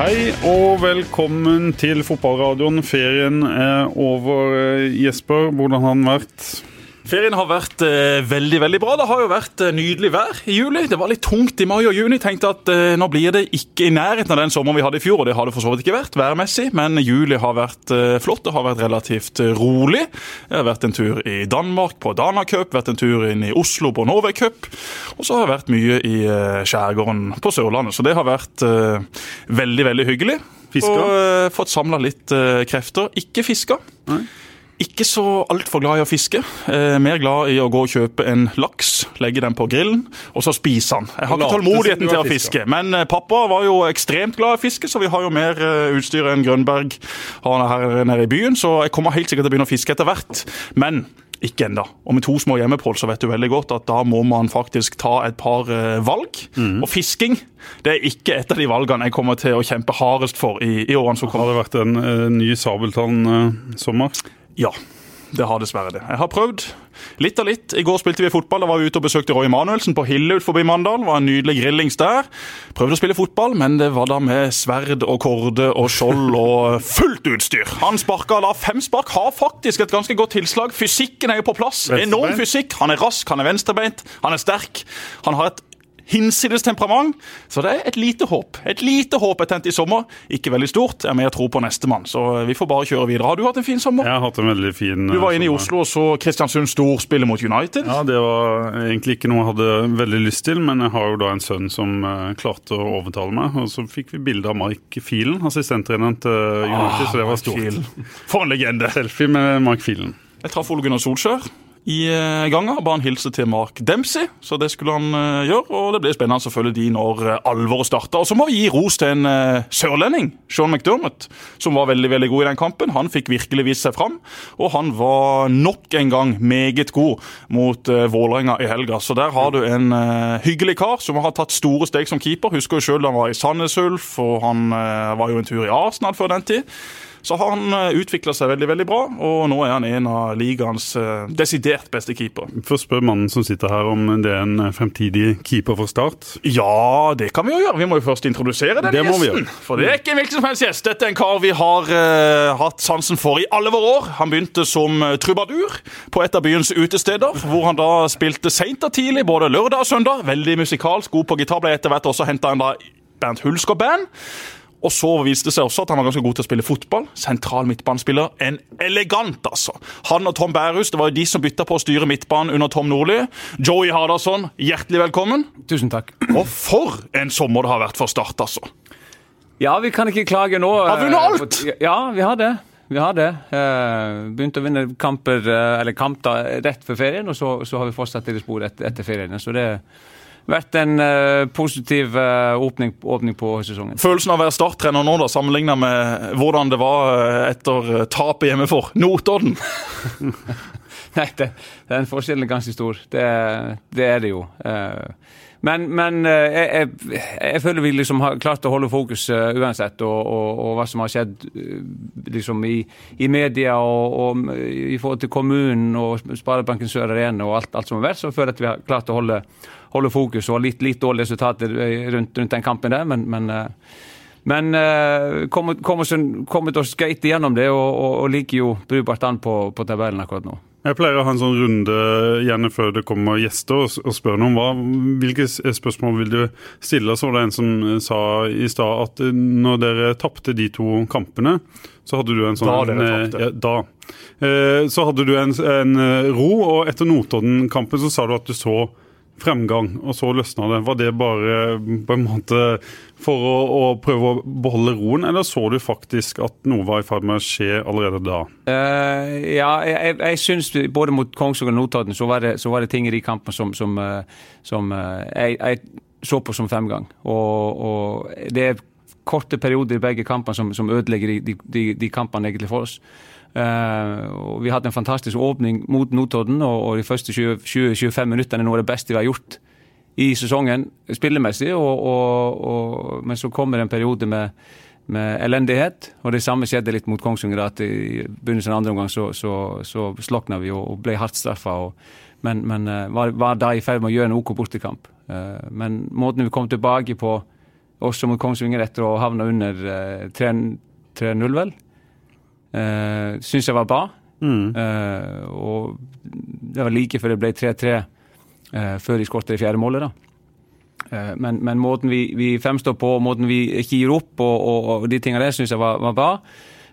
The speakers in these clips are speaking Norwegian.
Hei og velkommen til fotballradioen. Ferien er over. Jesper, hvordan har den vært? Ferien har vært eh, veldig veldig bra. Det har jo vært eh, nydelig vær i juli. Det var litt tungt i mai og juni. Tenkte at eh, nå blir det ikke i nærheten av den sommeren vi hadde i fjor. Og det har det for så vidt ikke vært værmessig, men juli har vært eh, flott. Det har vært relativt eh, rolig. Jeg har vært en tur i Danmark på Dana Cup, vært en tur inn i Oslo på Norway Cup. Og så har jeg vært mye i eh, skjærgården på Sørlandet. Så det har vært veldig, veldig hyggelig. Fisker. Og fått samla litt krefter. Ikke fiska. Nei. Ikke så altfor glad i å fiske. Eh, mer glad i å gå og kjøpe en laks, legge den på grillen og så spise den. Jeg har ikke tålmodigheten til å fiske. Men eh, pappa var jo ekstremt glad i fiske, så vi har jo mer eh, utstyr enn Grønberg har her nede i byen. Så jeg kommer helt sikkert til å begynne å fiske etter hvert. Men ikke ennå. Og med to små hjemmepål så vet du veldig godt at da må man faktisk ta et par eh, valg. Mm. Og fisking det er ikke et av de valgene jeg kommer til å kjempe hardest for i, i årene som kommer. Har det vært en eh, ny Sabeltann-sommer? Ja, det har dessverre det. Jeg har prøvd litt og litt. I går spilte vi fotball. Da var vi ute og besøkte Roy Emanuelsen på Hille ut forbi Mandal. Det var en nydelig grillings der. Prøvde å spille fotball, men det var da med sverd og korde og skjold og fullt utstyr. Han sparka da fem spark. Har faktisk et ganske godt tilslag. Fysikken er jo på plass. Enorm fysikk. Han er rask, han er venstrebeint, han er sterk. Han har et hinsides temperament. Så det er et lite håp. Et lite håp er tent i sommer. Ikke veldig stort. Jeg er mer tro på nestemann. Så vi får bare kjøre videre. Har du hatt en fin sommer? Jeg har hatt en veldig fin sommer. Du var inne i. Oslo og så Kristiansund Stor spille mot United. Ja, Det var egentlig ikke noe jeg hadde veldig lyst til, men jeg har jo da en sønn som eh, klarte å overtale meg. Og så fikk vi bilde av Mike Filen, assistenttreneren til United, så det var stort. For en legende. Selfie med Mike Filen. Jeg traff Ole Gunnar Solskjær i eh, ganga. Ba han hilse til Mark Dempsey, så det skulle han eh, gjøre. Og det blir spennende de når eh, alvoret starter. Og så må vi gi ros til en sørlending, Sean McDermott, som var veldig veldig god i den kampen. Han fikk virkelig vist seg fram, og han var nok en gang meget god mot Vålerenga i helga. Så der har du en hyggelig kar som har tatt store steg som keeper. Husker jo sjøl han var i Sandnes Ulf, og han var jo en tur i Arsenal før den tid. Så har han utvikla seg veldig veldig bra, og nå er han en av ligaens eh, desidert beste keeper. Først spør mannen som sitter her om det er en fremtidig keeper for Start. Ja, det kan vi jo gjøre. Vi må jo først introdusere denne Det må vi gjesten. For det er ikke en hvilken som helst gjest. Dette er en kar vi har uh, hatt sansen for i alle våre år. Han begynte som eh, trubadur på et av byens utesteder, hvor han da spilte seint og tidlig, både lørdag og søndag. Veldig musikalsk, god på gitar. Ble etter hvert også henta en da Bernt Hulsker Band. Og så viste det seg også at han var ganske god til å spille fotball. Sentral midtbanespiller. En elegant, altså. Han og Tom Bærhus det var jo de som bytta på å styre midtbanen under Tom Nordli. Joey Hardasson, hjertelig velkommen. Tusen takk. Og for en sommer det har vært for Start, altså. Ja, vi kan ikke klage nå. Har vunnet eh, alt! Ja, vi har det. Vi har det. Eh, begynte å vinne kamper, eh, eller kamper rett før ferien, og så, så har vi fortsatt i det sporet etter, etter ferien. Så det vært en uh, positiv uh, åpning, åpning på sesongen. Følelsen av å være Start-trener nå, da, sammenligna med hvordan det var eh, etter tapet hjemme for Notodden. Nei, det, den forskjellen er ganske stor. Det, det er det jo. Eh, Men, men eh, jeg, jeg, jeg føler vi liksom har klart å holde fokus eh, uansett, og, og, og hva som har skjedd eh, liksom i, i media og, og i forhold til kommunen og Sparebanken Sør Arena og alt, alt som har vært, så føler jeg at vi har klart å holde, holde fokus og litt, litt dårlige resultater eh, rundt, rundt den kampen der, men, men eh, men uh, kommet, kommet, kommet oss greit igjennom det, og, og, og ligger jo brukbart an på, på tabellen akkurat nå. Jeg pleier å ha en sånn runde gjerne før det kommer gjester og, og spørre noe hva, hvilke spørsmål vil du stille. Så var det en som eh, sa i stad at eh, når dere tapte de to kampene, så hadde du en sånn Da dere eh, tapte. Ja, da. Eh, Så hadde du en, en eh, ro, og etter Notodden-kampen så sa du at du så fremgang, og så løsna det. Var det bare på en måte for å, å prøve å beholde roen, eller så du faktisk at noe var i ferd med å skje allerede da? Uh, ja, jeg, jeg, syns både mot Kongsvinger og Notodden så så var det ting i de kampene som, som, eh, som eh, jeg, jeg så på som fremgang. Og, og det er korte perioder i begge kampene som, som ødelegger de, de, de, kampene egentlig for oss. Uh, vi hadde en fantastisk åpning mot Notodden, og, og de første 20-25 minuttene er noe av det beste vi har gjort i sesongen spillemessig. Og, og, og, men så kommer det en periode med, med elendighet, og det samme skjedde litt mot Kongsvinger. at I begynnelsen av andre omgang så, så, så slokna vi og, ble hardt straffa. Men, men eh, var, var da i ferd med å gjøre en OK bortekamp. Eh, Men måten vi kom tilbake på også mot Kongsvinger etter å ha havna under eh, 3-0, vel. Uh, Syns jeg var bra. Mm. Eh, og det var like før det ble 3-3, eh, før de skåret det fjerde målet. da. Eh, men, men måten vi, vi, fremstår på, måten vi ikke gir opp og, og, og de tingene der, syns jeg var, var bra.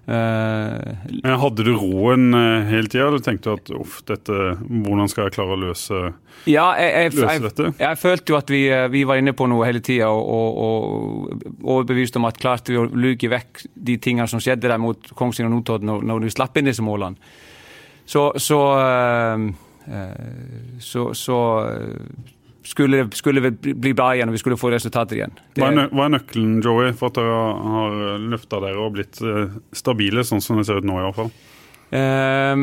Men Hadde du roen hele tida, eller tenkte du at uff, dette, hvordan skal jeg klare å løse, ja, jeg, jeg, løse jeg, dette? Jeg, følte jo at vi, vi var inne på noe hele tida, og, overbevist om at klarte vi å luke vekk de tingene som skjedde der mot Kongsvinger og Notodden når, når vi slapp inn disse målene, så, så, så, så skulle det, skulle det bli bra igjen, og vi skulle få resultater igjen. Det, hva, er hva, er nøkkelen Joey, for at dere har løfta dere og blitt stabile, sånn som det ser ut nå? i hvert fall? Eh,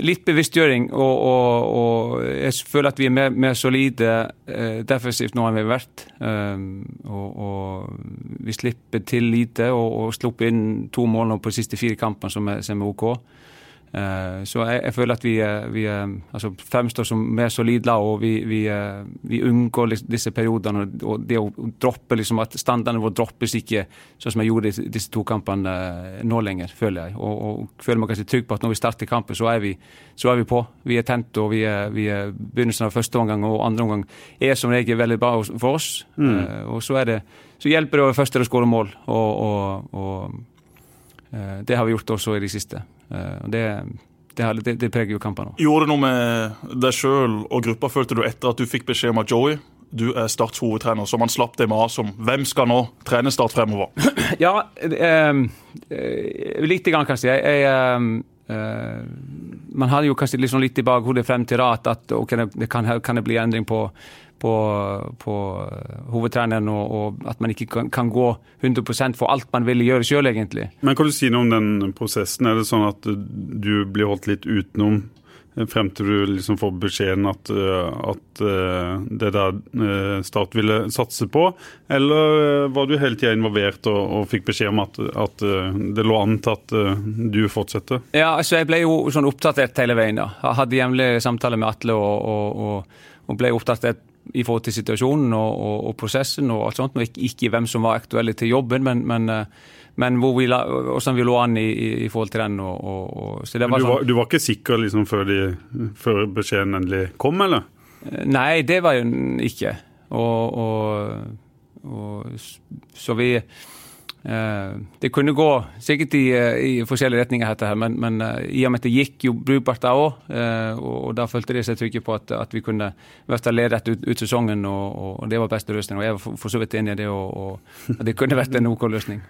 litt bevisstgjøring, og, og, og, jeg føler at vi er mer, mer solide eh, defensivt nå enn vi har vært. Eh, og, og, vi slipper til lite, og, og slipper inn to mål nå på de siste fire kampene, som som er OK. Eh, så jeg, jeg, føler at vi, vi altså fremstår som mer solide og vi, vi, vi, unngår disse periodene. Og det å droppe liksom at standardene våre droppes ikke sånn som jeg gjorde i disse to kampene nå lenger, føler jeg. Og, og føler meg ganske trygg på at når vi starter kampen, så er vi, så er vi på. Vi er tent, og vi er, vi er begynnelsen av første omgang og andre omgang er som regel veldig bra for oss. Mm. Og så, er det, så hjelper det å først til å skåre mål, og, og, og det har vi gjort også i de siste. Uh, det, det, det, det, preger jo kampene. Gjorde det noe med deg sjøl og gruppa, følte du etter at du fikk beskjed om at Joey du er Starts hovedtrener, så man slapp det av om hvem skal nå trene Start fremover? ja, eh, lite grann, kanskje. Jeg, jeg eh, man hadde jo kanskje liksom litt i bakhodet frem til da at, at okay, det kan, kan, det bli endring på, på, på hovedtreneren, og, og, at man ikke kan, kan, gå 100% for alt man ville gjøre sjøl, egentlig. Men Kan du si noe om den prosessen? Er det sånn at du blir holdt litt utenom frem til du liksom får beskjeden at, at det der Start ville satse på? Eller var du hele tida involvert og, og, fikk beskjed om at, at, det lå an til at du fortsetter? Ja, altså jeg ble jo sånn oppdatert hele veien. da. Jeg hadde jevnlig samtaler med Atle og, og, og ble oppdatert i forhold til situasjonen og, prosessen og alt sånt. Og ikke, ikke, hvem som var aktuelle til jobben, men, men men hvor vi la, hvordan vi lå an i, i, forhold til den. Og, og, så det var du, var, sånn, du var ikke sikker liksom før, de, før beskjeden endelig kom, eller? Nei, det var jo ikke. Og, og så vi eh, Det kunne gå sikkert i, i forskjellige retninger, dette her, men, men uh, i og med at det gikk jo brukbart da òg, og, og, da følte de seg trygge på at, at vi kunne vært ledet ut, ut sesongen, og, og, det var beste løsning. Og jeg var for, så vidt enig i det, og, at det kunne vært en OK løsning.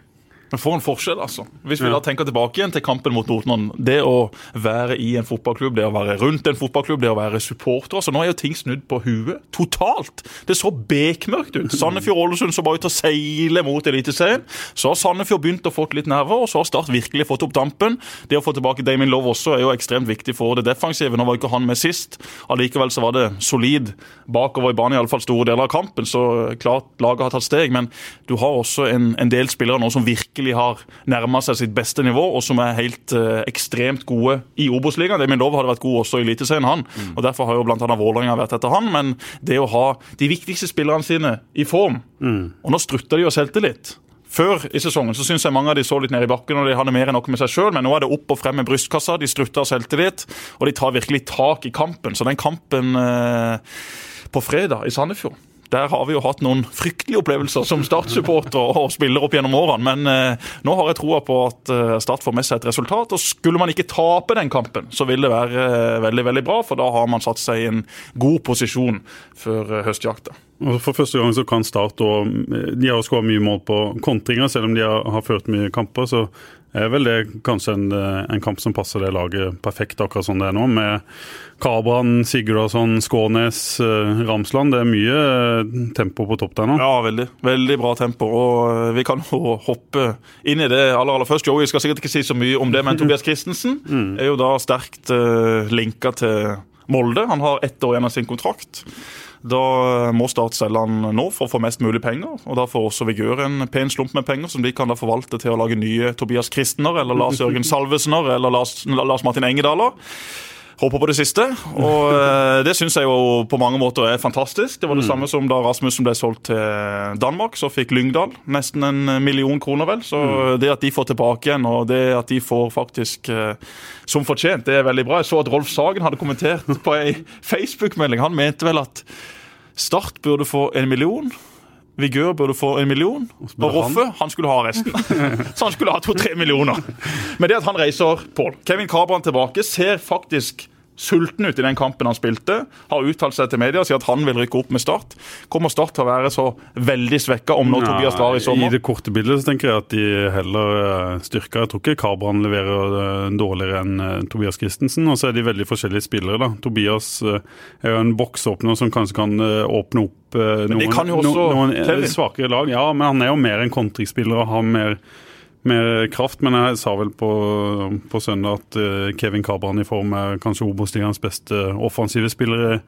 Men for en forskjell, altså. Hvis vi da tenker tilbake igjen til kampen mot Notodden. Det å være i en fotballklubb, det å være rundt en fotballklubb, det å være supporter. altså Nå er jo ting snudd på huet totalt. Det så bekmørkt ut. Sandefjord-Ålesund så bare ut og seile mot Eliteserien. Så har Sandefjord begynt å få litt nerver, og så har Start virkelig fått opp dampen. Det å få tilbake Damien Love også er jo ekstremt viktig for det defensive. Nå var ikke han med sist. Allikevel så var det solid bakover i banen, iallfall store deler av kampen. Så klart laget har tatt steg, men du har også en, en del spillere nå som virkelig virkelig har nærma seg sitt beste nivå, og som er helt eh, ekstremt gode i Obos-ligaen. Lov hadde vært god også i Eliteserien, han. Mm. og Derfor har jo bl.a. Vålerenga vært etter han. Men det å ha de viktigste spillerne sine i form mm. Og nå strutter de jo selvtillit. Før i sesongen så synes jeg mange av de så litt ned i bakken og de hadde mer enn nok med seg sjøl, men nå er det opp og frem med brystkassa. De strutter av selvtillit, og de tar virkelig tak i kampen. Så den kampen eh, på fredag i Sandefjord der har vi jo hatt noen fryktelige opplevelser som Start-supporter og spiller opp gjennom årene. Men eh, nå har jeg troa på at eh, Start får med seg et resultat. Og skulle man ikke tape den kampen, så vil det være eh, veldig veldig bra. For da har man satt seg i en god posisjon før eh, høstjakta. For første gang så kan Start og De har skåret mye mål på kontringer, selv om de har, har ført mye kamper. så er vel det kanskje en, en, kamp som passer det laget perfekt, akkurat som det er nå. Med Kabran, Sigurdarsson, Skånes, eh, Ramsland. Det er mye eh, tempo på topp der nå. Ja, veldig. Veldig bra tempo. Og eh, vi kan jo hoppe inn i det aller, aller først. Joey skal sikkert ikke si så mye om det, men Tobias Christensen mm. er jo da sterkt linka til Molde. Han har ett år igjen av sin kontrakt. Da må Start selge den nå for å få mest mulig penger. og Da får også Vigør en pen slump med penger som de kan da forvalte til å lage nye Tobias Kristner eller Lars Jørgen Salvesener eller Lars, Lars Martin Engedaler. Håper på det siste. Og eh, det syns jeg jo på mange måter er fantastisk. Det var det Mm. samme som da Rasmussen ble solgt til Danmark. Så fikk Lyngdal nesten en million kroner, vel. Så Mm. det at de får tilbake igjen, og det at de får faktisk eh, som fortjent, det er veldig bra. Jeg så at Rolf Sagen hadde kommentert på ei Facebook-melding. Han mente vel at Start burde få en million. Vigør burde få en million, og Roffe han- han skulle ha resten. Så han skulle ha to-tre millioner. Men det at han reiser, Pål Kevin Cabran tilbake, ser faktisk sulten ut i den kampen han spilte. Har uttalt seg til media og sier at han vil rykke opp med Start. Kommer Start til å være så veldig svekka om når Tobias drar i sommer? I det korte bildet så tenker jeg at de heller eh, styrker. Jeg tror ikke Kabran leverer eh, dårligere enn eh, Tobias Christensen. Og så er de veldig forskjellige spillere. da. Tobias er jo en boksåpner som kanskje kan åpne opp noen, noen eh, svakere lag. Ja, men han er jo mer en kontringsspiller og har mer mer kraft, men jeg sa vel på, på søndag at eh, Kevin Kabran i form er kanskje Obos-ligaens beste offensive spillere.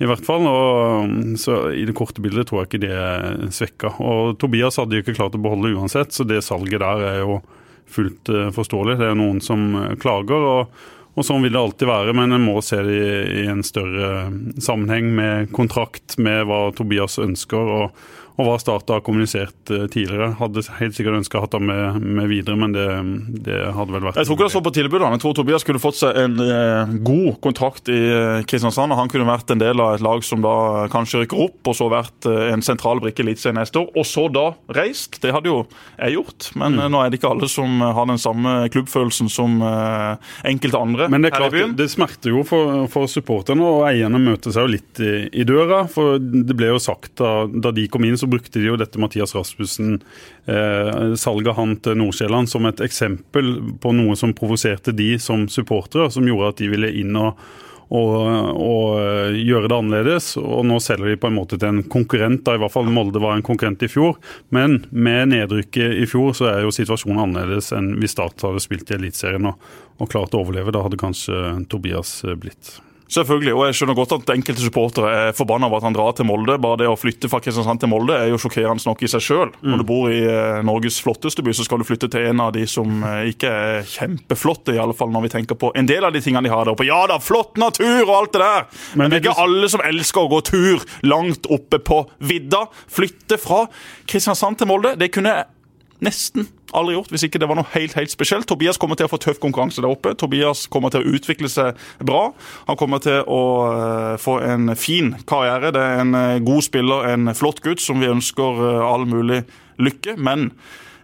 I hvert fall, og mm, så I det korte bildet tror jeg ikke det er svekka. Og Tobias hadde jo ikke klart å beholde uansett, så det salget der er jo fullt eh, forståelig. Det er noen som eh, klager, og, og sånn vil det alltid være. Men en må se det i, i en større sammenheng med kontrakt, med hva Tobias ønsker. og og hva Start har kommunisert eh, tidligere. Hadde helt sikkert ønska hatt ham med, med videre, men det, det hadde vel vært Jeg tror ikke det så på tilbudet. Jeg tror Tobias skulle fått seg en eh, god kontrakt i eh, Kristiansand. og Han kunne vært en del av et lag som da kanskje rykker opp, og så vært eh, en sentral brikke i Eliteserien neste år. Og så da reist. Det hadde jo jeg gjort, men Mm. eh, nå er det ikke alle som har den samme klubbfølelsen som eh, enkelte andre Men det er her i byen. det smerter jo for, for supporterne, og eierne møter seg jo litt i, i døra. For det ble jo sagt da, da de kom inn, så brukte de jo dette Mathias Rasmussen, eh, salget han til Nord-Sjælland, som et eksempel på noe som provoserte de som supportere, som gjorde at de ville inn og og, og eh, gjøre det annerledes. Og nå selger de på en måte til en konkurrent, da i hvert fall Molde var en konkurrent i fjor. Men med nedrykket i fjor så er jo situasjonen annerledes enn hvis Start hadde spilt i Eliteserien og, og klart å overleve. Da hadde kanskje Tobias eh, blitt. Selvfølgelig, og jeg skjønner godt at enkelte supportere er forbanna over at han drar til Molde. Bare det å flytte fra Kristiansand til Molde er jo sjokkerende nok i seg sjøl. Når du bor i eh, Norges flotteste by, så skal du flytte til en av de som eh, ikke er kjempeflotte, i alle fall når vi tenker på en del av de tingene de har der oppe. Ja da, flott natur og alt det der! Men, Men det er ikke alle som elsker å gå tur langt oppe på vidda. Flytte fra Kristiansand til Molde, det kunne jeg nesten aldri gjort hvis ikke det var noe helt helt spesielt. Tobias kommer til å få tøff konkurranse der oppe. Tobias kommer til å utvikle seg bra. Han kommer til å eh, få en fin karriere. Det er en eh, god spiller, en flott gutt som vi ønsker eh, all mulig lykke. Men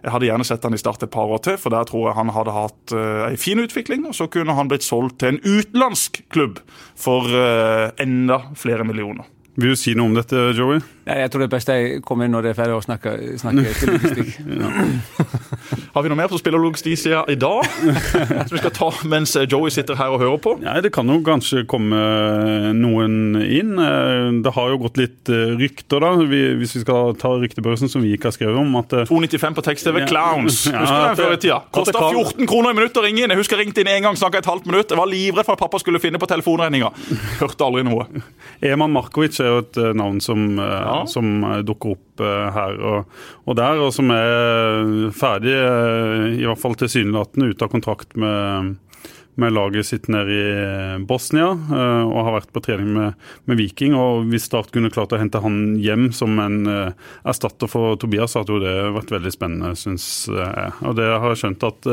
jeg hadde gjerne sett han i start et par år til, for der tror jeg han hadde hatt uh, en fin utvikling. Og så kunne han blitt solgt til en utenlandsk klubb for enda flere millioner. Vil du si noe om dette, Joey? Nei, Jeg tror det er best jeg kommer inn når det er ferdig å snakke, snakke spillelogistikk. Har vi noe mer på spillerlogistikksida i dag? Som vi skal ta mens Joey sitter her og hører på? Nei, Det kan jo kanskje komme noen inn. Eh, Det har jo gått litt eh, rykter, da, hvis vi skal ta ryktebørsen som vi ikke har skrevet om. at eh, 2,95 på tekst-TV. Ja. Clowns. Husker du at den før i tida? Kosta 14 kroner i minuttet å ringe inn. Jeg husker jeg ringte inn en gang, snakka et halvt minutt. Jeg var livredd for at pappa skulle finne på telefonregninga. Hørte aldri noe. Eman Markovic er jo et eh, navn som, eh, Som eh, dukker opp eh, her og, og der, og som er ferdig, eh, i hvert fall tilsynelatende, ute av kontrakt med, med laget sitt nede i Bosnia, og har vært på trening med, med Viking. og Hvis Start kunne klart å hente han hjem som en erstatter for Tobias, så hadde jo det vært veldig spennende, syns jeg. Og det har jeg skjønt at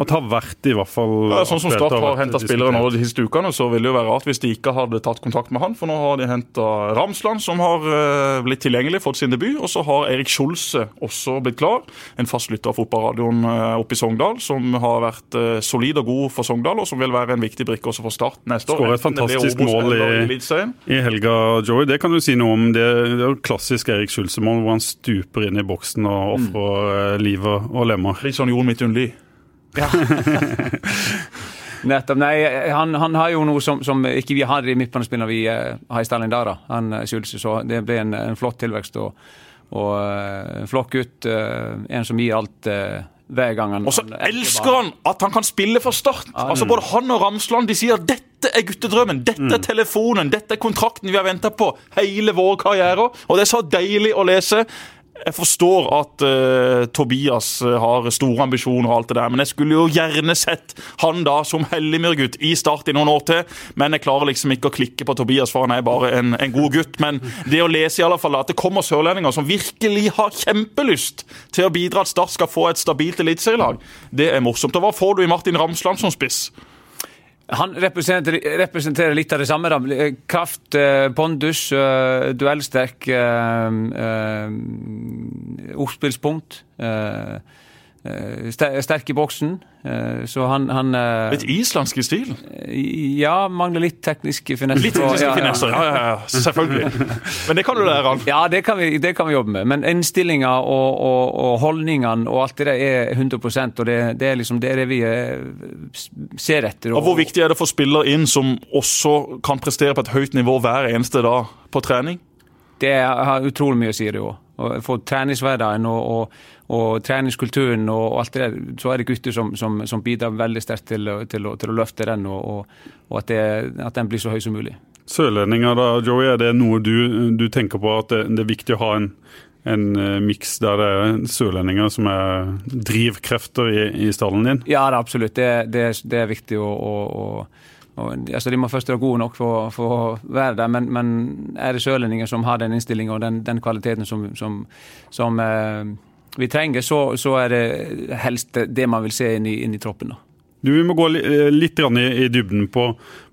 at har vært i hvert fall Ja, sånn som Start har henta spillere nå de siste ukene, så ville det jo være rart hvis de ikke hadde tatt kontakt med han. For nå har de henta Ramsland, som har eh, blitt tilgjengelig, fått sin debut. Og så har Erik Skjolse også blitt klar. En fast lytter av fotballradioen eh, oppe i Sogndal, som har vært eh, solid og god for Sogndal, og som vil være en viktig brikke også for Start neste år. Skåret et fantastisk mål i- I helga, Joey, det kan du si noe om. Det, det er jo klassisk Erik Skjulsemål, hvor han stuper inn i boksen og ofrer mm. livet og lemmer. Litt sånn Jon Midtjundli. Nettopp. Nei, han, han har jo noe som, som ikke vi har i midtbanespillene vi uh, har i Stalin Dara. Han skyldes så det ble en, en flott tilvekst. Og, og uh, flott gutt. Uh, en som gir alt eh, hver gang han Og så han- elsker han at han kan spille for Start! Altså Både han og Ramsland de sier dette er guttedrømmen, dette Mm. er telefonen, dette er kontrakten vi har venta på hele våre karrierer. Og det er så deilig å lese. Jeg forstår at uh, Tobias uh, har store ambisjoner, og alt det der, men jeg skulle jo gjerne sett han da som Helligmyr-gutt i Start i noen år til. Men jeg klarer liksom ikke å klikke på Tobias, for han er bare en, en god gutt. Men det å lese i alle fall at det kommer sørlendinger som virkelig har kjempelyst til å bidra at Start skal få et stabilt eliteserielag, det er morsomt. Og hva får du i Martin Ramsland som spiss? Han representerer, representerer, litt av det samme. Da. Kraft, eh, pondus, eh, duellsterk, eh, ordspillspunkt. Sterk i boksen. Så han, han Litt islandsk i stil? Ja, mangler litt teknisk finesse. Litt tekniske ja, finesser, ja, ja, ja, selvfølgelig. Men det kan du lære han. Ja, det kan, vi, det kan vi jobbe med. Men innstillinga og, og, og, holdningene og alt det der er 100 og det, det, er liksom det, er det vi ser etter. Og, og Hvor viktig er det for spiller inn som også kan prestere på et høyt nivå hver eneste dag på trening? Det har utrolig mye å si, det òg. For treningshverdagen og, og, og treningskulturen og alt det der, så er det gutter som, som, som bidrar veldig sterkt til, til, til, å løfte den, og, og at, det, at, den blir så høy som mulig. Sørlendinger da, Joey, er det noe du, du tenker på at det, det, er viktig å ha en, en uh, miks der det er sørlendinger som er drivkrefter i, i stallen din? Ja, det absolutt. Det, det, det er viktig å, å, å og, altså, de må først være gode nok for, for å være der, men, men, er det sørlendinger som har den innstillinga og den, den, kvaliteten som, som, som eh, vi trenger, så, så, er det helst det man vil se inn i, inn i troppen. Da. Du, Vi må gå litt i, i dybden på,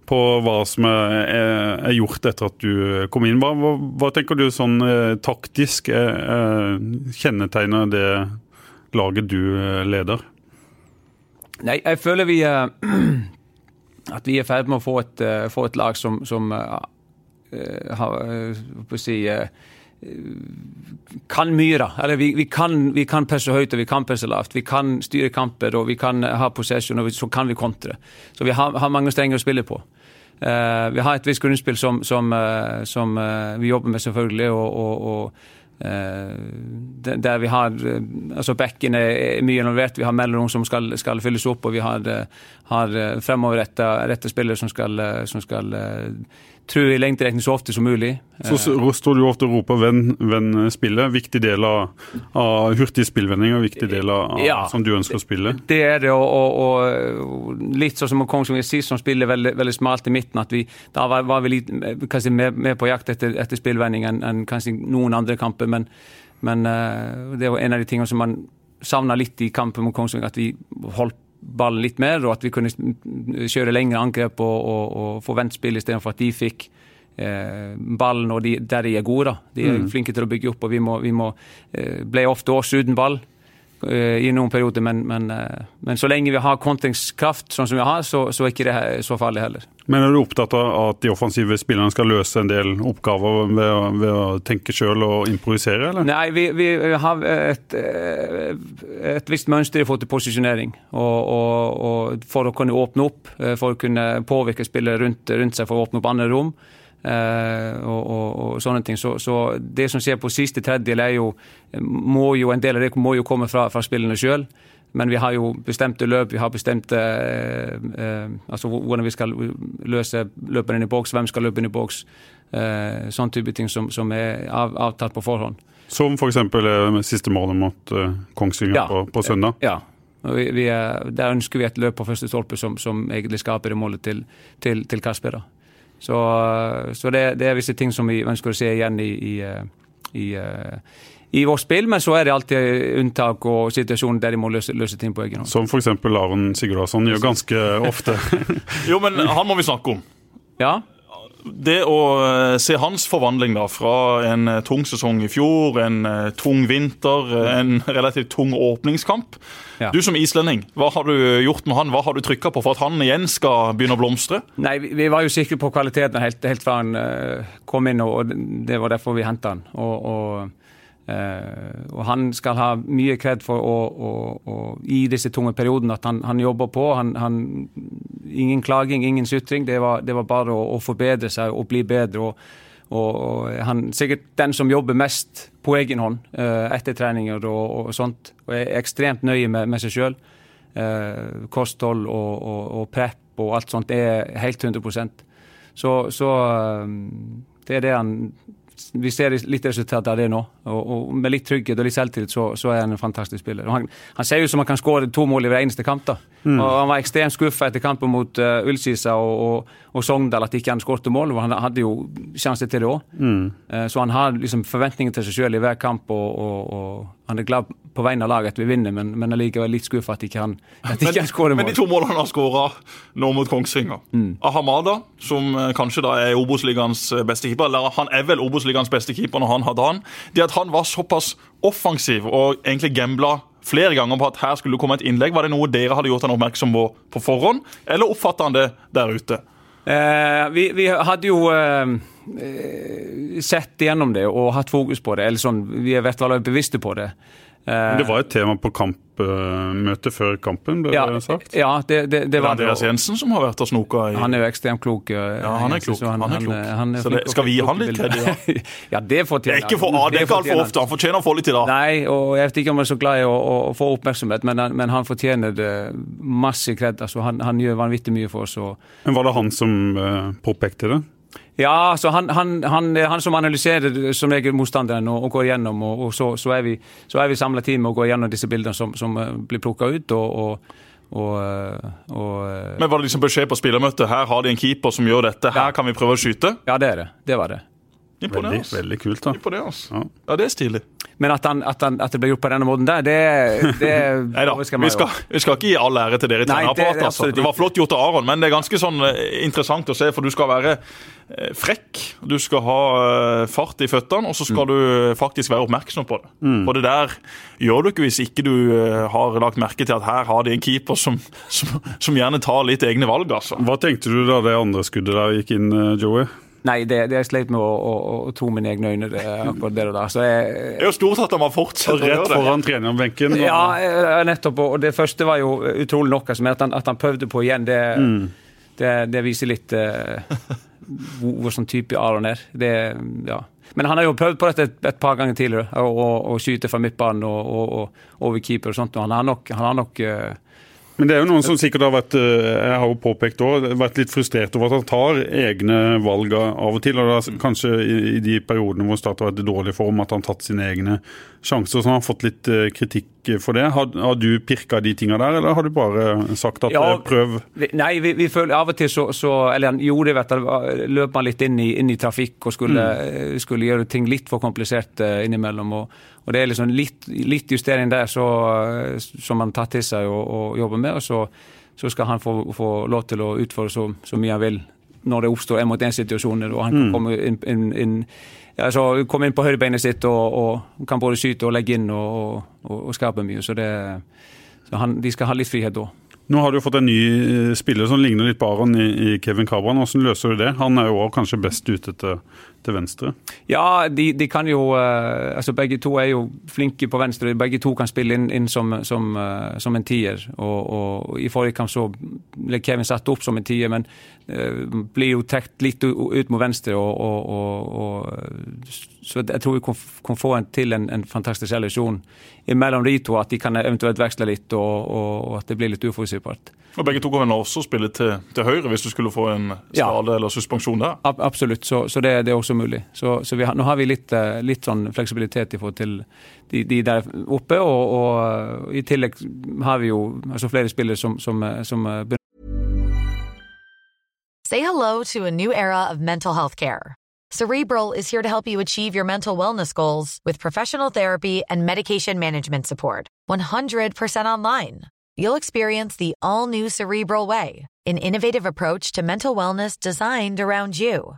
på, hva som er, er, gjort etter at du kom inn. Hva, hva, hva tenker du sånn eh, taktisk eh, kjennetegner det laget du eh, leder? Nei, jeg føler vi at vi er i ferd med å få et, uh, få et lag som, som uh, har uh, si, kan mye. da. Eller vi, vi, kan, vi kan presse høyt og vi kan presse lavt. Vi kan styre kamper og vi kan ha possession, og så kan vi kontre. Så vi har, har mange strenger å spille på. vi har et visst grunnspill som, som, som vi jobber med, selvfølgelig. og, og, og der vi har altså Bekken er mye involvert. Vi har mellomrom som skal, skal, fylles opp, og vi har, har fremoverretta spillere som skal, som skal tror i lengderekning så ofte som mulig. Så står du ofte og roper 'venn, venn spillet'. Viktig del av, av spillvending og viktig del av ja, som du ønsker å spille? Det er det, og, og, og litt sånn som Kongsvinger sist, som spiller veldig, veldig, smalt i midten. at vi, Da var, var vi litt, kanskje mer, mer, på jakt etter, etter spillvending enn, enn kanskje noen andre kamper. Men, men uh, det var en av de tingene som man savna litt i kampen mot Kongsvinger, at vi holdt ballen litt mer, og at vi kunne kjøre lengre angrep og, og, og få vendt spillet istedenfor at de fikk eh, ballen og de, der de er gode. da. De er mm. flinke til å bygge opp, og vi, må, vi må, eh, ble ofte oss uten ball. Eh, i noen perioder, men, men, eh, men, så lenge vi har kontringskraft, sånn som vi har, så, så er ikke det så farlig heller. Men er du opptatt av at de offensive spillerne skal løse en del oppgaver ved, å, ved å tenke sjøl og improvisere, eller? Nei, vi, vi har et, eh, et, visst mønster i forhold til posisjonering. Og, og, og, for å kunne åpne opp, for å kunne påvirke spillet rundt, rundt seg for å åpne opp andre rom. Uh, og, og, og, sånne ting. Så, så, det som skjer på siste tredjedel, er jo, må jo en del av det må jo komme fra, fra spillene sjøl. Men vi har jo bestemte løp, vi har bestemte eh, eh, altså hvordan vi skal løse løpene inn i boks, hvem skal løpe inn i boks. sånn type ting som, som er av, avtalt på forhånd. Som f.eks. For siste målet mot Kongsvinger ja, på, på, søndag? Ja. Vi, vi er, der ønsker vi et løp på første stolpe som, som egentlig skaper det målet til, til, til Kasper. da. Så, så det, det, er visse ting som vi ønsker å se igjen i, i, i, i vårt spill, men så er det alltid unntak og situasjoner der de må løse, løse ting på egen hånd. Som f.eks. Aron Sigurdasson gjør ganske ofte. jo, men han må vi snakke om. Ja det å eh, se hans forvandling da, fra en eh, tung sesong i fjor, en eh, tung vinter, en relativt tung åpningskamp ja. Du som islending, hva har du gjort med han? Hva har du trykka på for at han igjen skal begynne å blomstre? Nei, Vi, var jo sikre på kvaliteten helt, helt fra han kom inn, og, det var derfor vi henta han. Og, og og Han skal ha mye kred for å, å, å, i disse tunge periodene at han, han jobber på. Han, han, ingen klaging, ingen sutring. Det var, det var bare å, å, forbedre seg og bli bedre. og, og han sikkert den som jobber mest på egen hånd uh, etter treninger og, sånt. Og er ekstremt nøye med, med seg sjøl. Eh, kosthold og, og, prep og alt sånt er helt 100 Så, så det er det han vi ser litt resultat av det nå. Og, og Med litt trygghet og litt selvtillit så, så er han en fantastisk spiller. Han, han ser ut som han kan skåre to mål i hver eneste kamp. da. Mm. Og Han var ekstremt skuffa etter kampen mot uh, Ullskisa og, og, og, Sogndal at ikke han skårte mål. og Han hadde jo sjanse til det òg. Mm. Uh, så han har liksom forventninger til seg sjøl i hver kamp. og, og han er glad på vegne av laget at vi vinner, men, men allikevel litt skuffa at ikke han, at ikke han skårer mål. Men de to målene han har skåra nå mot Kongsvinger mm. Ahamada, som kanskje da er Obos-ligaens beste keeper, eller han er vel Obos-ligaens beste keeper når han hadde han, det at han var såpass offensiv og egentlig gambla flere ganger på at her skulle det komme et innlegg, var det noe dere hadde gjort han oppmerksom på på forhånd, eller oppfatta han det der ute? Eh, vi, vi, hadde jo eh, sett gjennom det og hatt fokus på det. eller sånn, Vi er vært bevisste på det. Men det var et tema på kampmøtet før kampen, ble ja, det sagt? Ja, det, det, det var det. Andreas Jensen som har vært og snoka i Han er jo ekstremt klok. Ja, han er klok. Han, han er klok. Han, han så det, skal vi gi han litt kreditt? ja, det fortjener han. Det er ikke for, det er ikke altfor ofte. Han fortjener å få litt i dag. Nei, og jeg vet ikke om han er så glad i å, å, å få oppmerksomhet, men, men, han fortjener det masse kred. Altså, han, gjør vanvittig mye for oss. Og... Men Var det han som uh, påpekte det? Ja, så han, han, han, han, som analyserer som regel motstanderen og, og går gjennom, og, og så, så, er vi, så vi samla team og går gjennom disse bildene som, som eh, blir plukka ut. og, og eh, eh, Men Var det liksom beskjed på spillermøtet? Her har de en keeper som gjør dette, her kan vi prøve å skyte? Ja, det er det. Det var det. Veldig, veldig, kult, da. Imponerende. Ja. ja, det er stilig. Men at, han, at, han, at, det ble gjort på denne måten der, det, det Neida, vi, skal, vi skal ikke gi all ære til dere i trenerapparatet. Altså. Det var flott gjort av Aron, men det er ganske sånn eh, interessant å se, for du skal være eh, frekk. Du skal ha eh, fart i føttene, og så skal mm. du faktisk være oppmerksom på det. Mm. Og det der gjør du ikke hvis ikke du har lagt merke til at her har de en keeper som, som, som gjerne tar litt egne valg. altså. Hva tenkte du da det andre skuddet der gikk inn, Joey? Nei, det, det jeg sleit med å, å, å, tro mine egne øyne. Det, akkurat det der. Så jeg, det er jo stort at han har fortsatt Rett foran trenerbenken. Ja, eh, nettopp. Og det første var jo utrolig nok. Altså, at, han, at han prøvde på igjen, det, mm. det, det viser litt uh, hvor, hvor sånn type Aron er. Det, ja. Men han har jo prøvd på dette et, et par ganger tidligere, å skyte fra midtbanen og, og, og, over keeper og sånt. Og han har nok, han har nok uh, men det er jo noen som sikkert har vært eh, jeg har jo påpekt også, vært litt frustrert over at han tar egne valg av og til. og da, Kanskje i, de periodene hvor Start har vært i dårlig form, at han har tatt sine egne sjanser. Så han har fått litt eh, kritikk for det. Har, har du pirka de tinga der, eller har du bare sagt at ja, eh, prøv? Nei, vi, vi, føler av og til så, så Eller han gjorde det, løp han litt inn i, inn i trafikk og skulle, mm. skulle, gjøre ting litt for komplisert innimellom. og og Det er liksom litt, litt justering der så, som han tar til seg og, og jobber med. og så, så skal han få, få, lov til å utfordre så, så mye han vil når det oppstår en mot én-situasjoner. og Han kan mm. komme inn, inn, inn altså, komme inn på høyrebeinet sitt og, og, kan både skyte og legge inn og, og, og skape mye. Så, det, så han, de skal ha litt frihet da. Nå har du fått en ny eh, spiller som ligner litt på Aron i, i Kevin Cabran. Hvordan løser du det? Han er jo også kanskje best ute til til venstre? Ja, de, de, kan jo uh, altså Begge to er jo flinke på venstre. Begge to kan spille inn, inn som, som, uh, som, en tier. Og, og, I forrige kamp så ble Kevin satt opp som en tier, men uh, blir jo trukket litt ut mot venstre. Og, og, så jeg tror vi kan, kan få en, til en, en fantastisk relasjon mellom de to. At de kan eventuelt veksle litt, og, at det blir litt uforutsigbart. Og Begge to kan også spille til, til, høyre hvis du skulle få en skade ja. eller suspensjon der? Ab absolutt, så, så det, det, er også mulig. Så, så har, nå har vi litt, eh, litt, sånn fleksibilitet i forhold til de, de der oppe. Og, og, i tillegg har vi jo altså flere spillere som, som, eh, som eh, Say hello to a new era of mental health care. Cerebral is here to help you achieve your mental wellness goals with professional therapy and medication management support. 100% online. You'll experience the all new Cerebral Way, an innovative approach to mental wellness designed around you.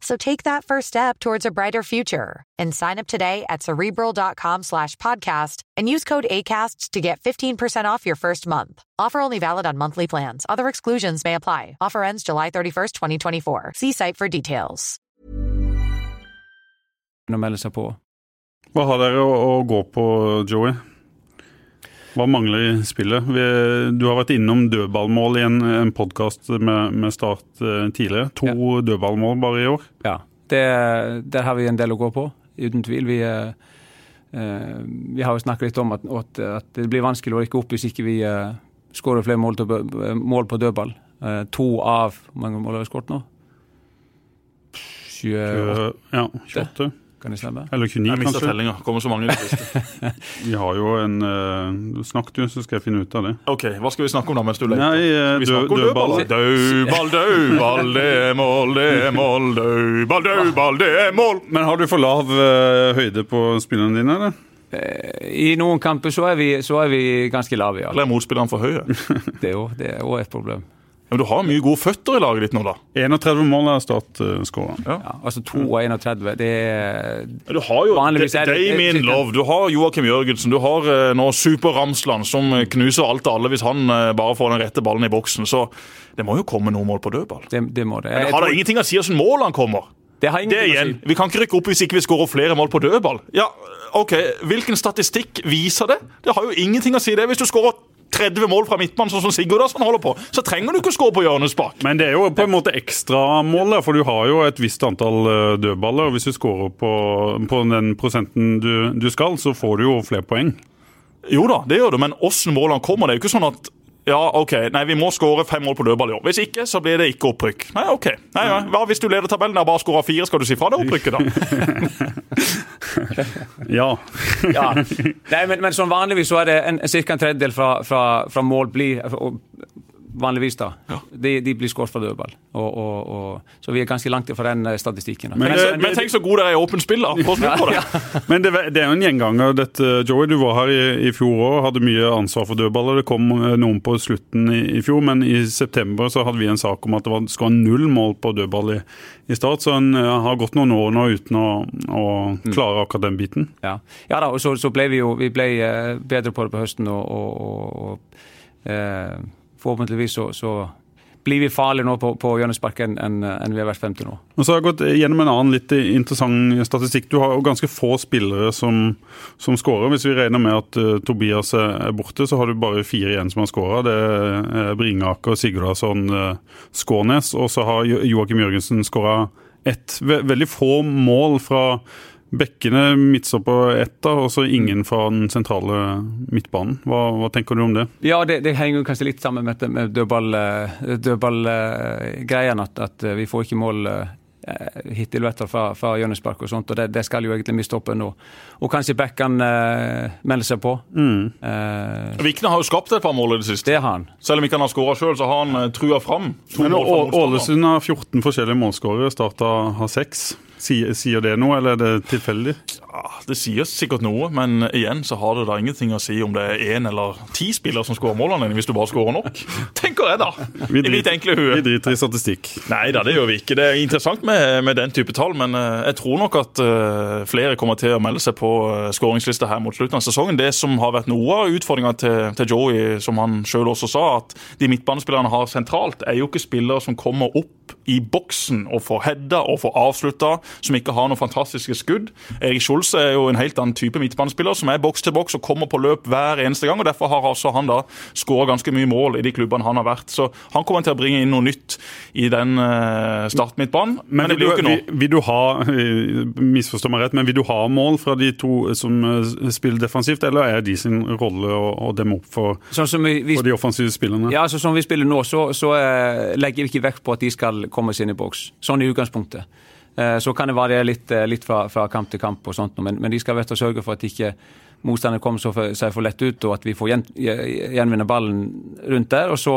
So take that first step towards a brighter future and sign up today at cerebral.com slash podcast and use code ACasts to get 15% off your first month. Offer only valid on monthly plans. Other exclusions may apply. Offer ends July 31st, 2024. See site for details. Å melde seg på. Hva har dere å, å gå på, Joey? Hva mangler i spillet? Vi, du har vært innom dødballmål i en, en podkast med, med, Start eh, tidligere. To ja. dødballmål bare i år. Ja, det, der har vi en del å gå på, uten tvil. Vi, eh, eh vi har jo snakket litt om at, at, at, det blir vanskelig å rykke opp hvis ikke vi eh, skårer flere mål, til, mål på dødball. Eh, to av Hvor mange mål har vi skåret nå? 28? Ja, 28. Kan det stemme? Eller 29, jeg kanskje. tellinga. Kommer så mange i det siste. vi har jo en uh, Snakk du, så skal jeg finne ut av det. Ok, Hva skal vi snakke om da mens du leter? Nei, uh, om dødball. Dødball, dødball, det er mål, det er mål. Dødball, dødball, det er mål. Men har du for lav uh, høyde på spillerne dine, eller? I noen kamper så er vi, så er vi ganske lave, ja. Eller er motspillerne for høye? det er òg et problem. Men du har mye gode føtter i laget ditt nå, da? 31 mål er startskåren. Ja. ja, altså 2 og 31, det er Du har jo Damien Love, du har Joakim Jørgensen, du har uh, nå Super Ramsland som knuser alt og alle hvis han uh, bare får den rette ballen i boksen. Så det må jo komme noen mål på dødball. Det, det må det. Men det har da ingenting å si hvordan mål han kommer. Det har det igjen. Si. Vi kan ikke rykke opp hvis ikke vi skårer flere mål på dødball. Ja, ok, Hvilken statistikk viser det? Det har jo ingenting å si det. Hvis du skårer 30 mål fra midtmann, sånn som Sigurdarsson holder på, så trenger du ikke å skåre på hjørnespark. Men det er jo på en måte ekstramålet, for du har jo et visst antall eh, dødballer. og Hvis du skårer på, på, den prosenten du, du, skal, så får du jo flere poeng. Jo da, det gjør du, men åssen målene kommer, det er jo ikke sånn at ja, OK, nei, vi må skåre fem mål på dødball i år. Hvis ikke, så blir det ikke opprykk. Nei, OK. Nei, ja. Hva hvis du leder tabellen og bare skårer fire, skal du si fra det opprykket, da? ja. ja. Nei, men, men som vanligvis så er det ca. en tredjedel fra, fra, fra mål blir vanligvis, da. Ja. De, de, blir skåret fra dødball. Og, og, og, så vi er ganske langt fra den eh, statistikken. Men, men, det, men tenk så god dere er i åpent spill, da! Ja, ja. men det, det, er jo en gjenganger, dette, Joey. Du var her i, i fjor òg, hadde mye ansvar for dødballer. Det kom eh, noen på slutten i, i, fjor, men i september så hadde vi en sak om at det var, skulle være null mål på dødball i, i start. Så en uh, har gått noen år nå uten å, å mm. klare akkurat den biten. Ja, ja da, og så, så, ble vi jo vi ble, uh, bedre på det på høsten. og, og, og uh, forhåpentligvis så, så blir vi farlige nå på, på hjørnespark enn en, en vi har vært frem til nå. Og så har jeg gått gjennom en annen litt interessant statistikk. Du har jo ganske få spillere som, som skårer. Hvis vi regner med at uh, Tobias er borte, så har du bare fire igjen som har skåra. Det er Bringaker, Sigurdarsson, uh, Skånes, og så har Joakim Jørgensen skåra ett. Veldig få mål fra Bekkene midtstopper ett, da, og så ingen fra den sentrale midtbanen. Hva, hva tenker du om det? Ja, Det, det henger kanskje litt sammen med, med dødballgreien. Dødball, at, at, vi får ikke mål hittil fra, fra hjørnespark og sånt. og det, det, skal jo egentlig midtstoppe nå. Og kanskje Bekkan eh, melder seg på. Mm. Eh, Vikne har jo skapt et par mål i det siste. Det har han. Selv om ikke han har skåra sjøl, så har han trua fram. Men Ålesund har 14 forskjellige målskårere, Starta har seks. Sier, sier, det noe, eller er det tilfeldig? Ja, Det sier sikkert noe, men igjen så har det da ingenting å si om det er én eller ti spillere som skårer målene dine, hvis du bare skårer nok. Tenker jeg, da. Vi driter, vi driter i statistikk. Nei da, det gjør vi ikke. Det er interessant med, med den type tall, men uh, jeg tror nok at uh, flere kommer til å melde seg på uh, skåringslista her mot slutten av sesongen. Det som har vært noe av utfordringa til, til, Joey, som han sjøl også sa, at de midtbanespillerne har sentralt, er jo ikke spillere som kommer opp i boksen og får heada og får avslutta, som ikke har noen fantastiske skudd. Erik Scholz er jo en helt annen type midtbanespiller, som er boks til boks og kommer på løp hver eneste gang. og Derfor har altså han da skåra ganske mye mål i de klubbene han har vært. Så han kommer til å bringe inn noe nytt i den uh, startmidtbanen. Men, men det blir jo ikke nå. Vil, vil, du ha eh, misforstå meg rett, men vil du ha mål fra de to som uh, spiller defensivt, eller er de sin rolle å, demme opp for, sånn vi, vi, for de offensive spillerne? Ja, altså Som vi spiller nå, så, så legger vi ikke vekt på at de skal komme seg inn i boks. Sånn i utgangspunktet. Eh, så kan det variere litt, eh, litt fra, fra, kamp til kamp, og sånt, men, men de skal vet sørge for at ikke motstanderen kommer seg for lett ut, og at vi får gjen, gjenvinne ballen rundt der. Og så,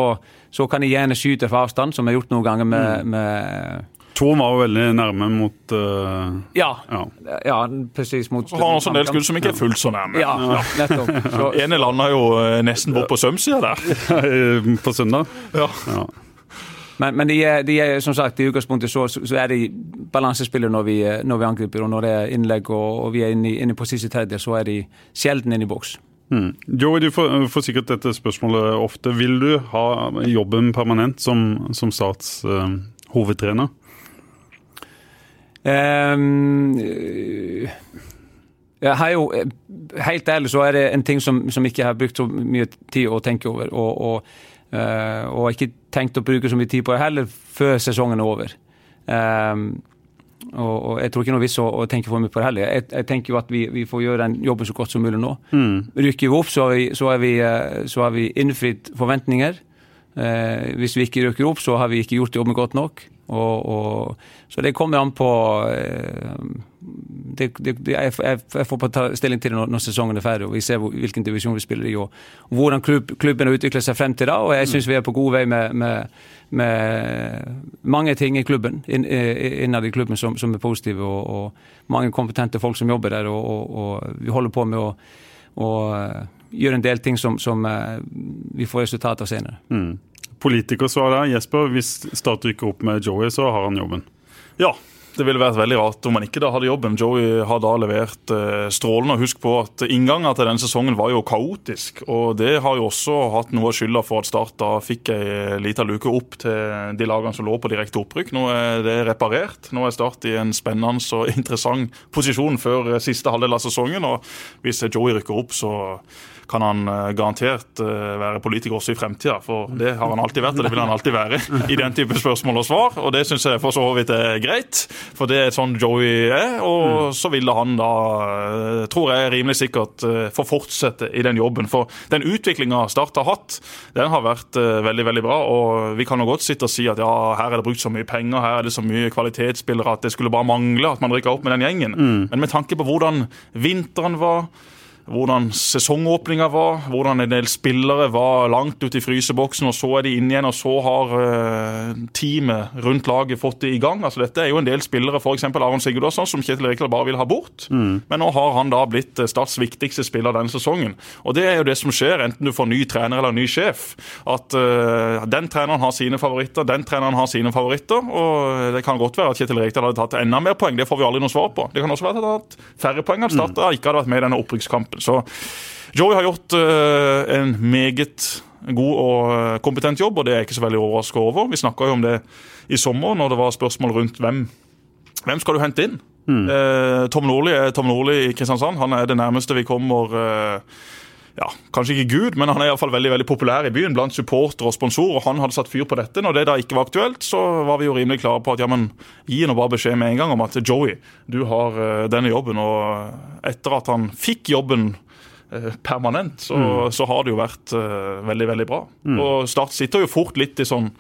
så, kan de gjerne skyte fra avstand, som vi har gjort noen ganger med, mm. med Thon var jo veldig nærme mot uh, ja, ja. ja, presis. Mot, så har han også en del skudd som ikke er fullt så nærme. Ja, ja. nettopp. Så, ene landa jo nesten bort på sømsida der. på søndag? Ja. ja. Men, men de, er, de, er, som sagt, i utgangspunktet så, så er de balansespillere når vi, når vi angriper. Og når det er innlegg og, og vi er inne, inne på siste tredje, så er de sjelden inne i boks. Mm. Joey, du får, får, sikkert dette spørsmålet ofte. Vil du ha jobben permanent som, som Starts uh, hovedtrener? Um, Jeg har jo, eh, Helt ærlig så er det en ting som, som ikke jeg har brukt så mye tid å tenke over. Og, og, uh, og ikke tenkt å bruke så mye tid på det heller før sesongen er over. Um, og, og, Jeg tror ikke noe vits å, å tenke for mye på det heller. Jeg, jeg tenker jo at vi, vi, får gjøre den jobben så godt som mulig nå. Mm. Rykker vi opp, så har vi, så har vi, så har vi innfridd forventninger. Eh, hvis vi ikke rykker opp, så har vi ikke gjort jobben godt nok. Og, og, så det kommer an på eh, det, det, jeg, jeg, får ta stilling til det når, når, sesongen er ferdig og vi ser hvilken divisjon vi spiller i. og, og hvordan klubb, klubben har utviklet seg frem til da. og Jeg syns vi er på god vei med, med, med mange ting i klubben, innad i klubben som, som er positive. Og, og, mange kompetente folk som jobber der. Og, vi holder på med å, og eh, gjøre en del ting som, som eh, vi får resultat av senere. Mm Politikersvaret der. Jesper, hvis Start rykker opp med Joey, så har han jobben. Ja, det ville vært veldig rart om han ikke da hadde jobben. Joey har da levert eh, strålende. Husk på at inngangen til denne sesongen var jo kaotisk. og Det har jo også hatt noe av skylda for at Start da fikk ei lita luke opp til de lagene som lå på direkte opprykk. Nå er det reparert. Nå er Start i en spennende og interessant posisjon før siste halvdel av sesongen. og Hvis Joey rykker opp, så kan han eh, garantert eh, være politiker også i fremtida. For det har han alltid vært, og det vil han alltid være i den type spørsmål og svar. Og det syns jeg for så vidt er greit, for det er sånn Joey er. Og så ville han da, eh, tror jeg rimelig sikkert, få fortsette i den jobben. For den utviklinga Start har hatt, den har vært veldig, veldig bra. Og vi kan jo godt sitte og si at ja, her er det brukt så mye penger, her er det så mye kvalitetsspillere at det skulle bare mangle at man rykker opp med den gjengen. Mm. Men med tanke på hvordan vinteren var hvordan sesongåpninga var, hvordan en del spillere var langt ute i fryseboksen, og så er de inne igjen, og så har uh, teamet rundt laget fått det i gang. Altså Dette er jo en del spillere, f.eks. Aron Sigurdasson, som Kjetil Rekdal bare vil ha bort. Mm. Men nå har han da blitt eh, Starts viktigste spiller denne sesongen. Og det er jo det som skjer, enten du får ny trener eller ny sjef. At uh, den treneren har sine favoritter, den treneren har sine favoritter. Og det kan godt være at Kjetil Rekdal hadde tatt enda mer poeng, det får vi aldri noe svar på. Det kan også være at han hadde hatt færre poeng at Start mm. ikke hadde vært med i denne opprykkskampen. Så Joey har gjort uh, en meget god og eh, kompetent jobb, og det er jeg ikke så veldig overraska over. Vi snakka jo om det i sommer, når det var spørsmål rundt hvem, hvem skal du hente inn. Mm. Uh, Tom Nordli er Tom Nordli i Kristiansand. Han er det nærmeste vi kommer ja, kanskje ikke Gud, men han er i fall veldig veldig populær i byen blant supportere og sponsorer. Han hadde satt fyr på dette. Når det da ikke var aktuelt, så var vi jo rimelig klare på at ja, men gi nå bare beskjed med en gang om at Joey, du har uh, denne jobben. Og etter at han fikk jobben uh, permanent, så, mm. så, har det jo vært uh, veldig, veldig bra. Mm. Og Start sitter jo fort litt i sånn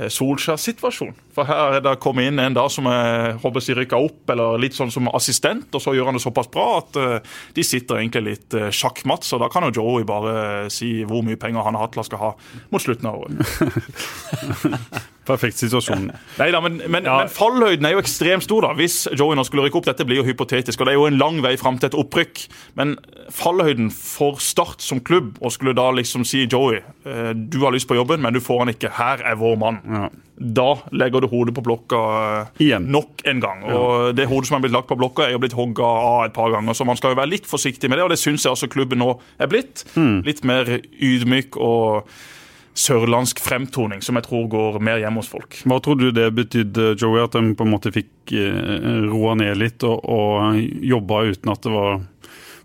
Solskjær-situasjon. For her er det kommet inn en da som er håper de rykka opp, eller litt sånn som assistent, og så gjør han det såpass bra at uh, de sitter egentlig litt uh, sjakkmatt. Så da kan jo Joey bare si hvor mye penger han har til å skal ha mot slutten av året. Perfekt situasjon. Nei da, men, men, ja. men, fallhøyden er jo ekstremt stor da, hvis Joey nå skulle rykke opp. Dette blir jo hypotetisk, og det er jo en lang vei fram til et opprykk. Men fallhøyden for Start som klubb, og skulle da liksom si Joey, du har lyst på jobben, men du får han ikke. Her er vår mann. Ja da legger du hodet på blokka eh, Igjen. nok en gang. Og Det hodet som er blitt lagt på blokka, er jo blitt hogga av et par ganger. Så man skal jo være litt forsiktig med det, og det syns jeg også klubben nå er blitt. Mm. Litt mer ydmyk og sørlandsk fremtoning, som jeg tror går mer hjemme hos folk. Hva tror du det betydde, Joey, at de på en måte fikk eh, roa ned litt og, og jobba uten at det var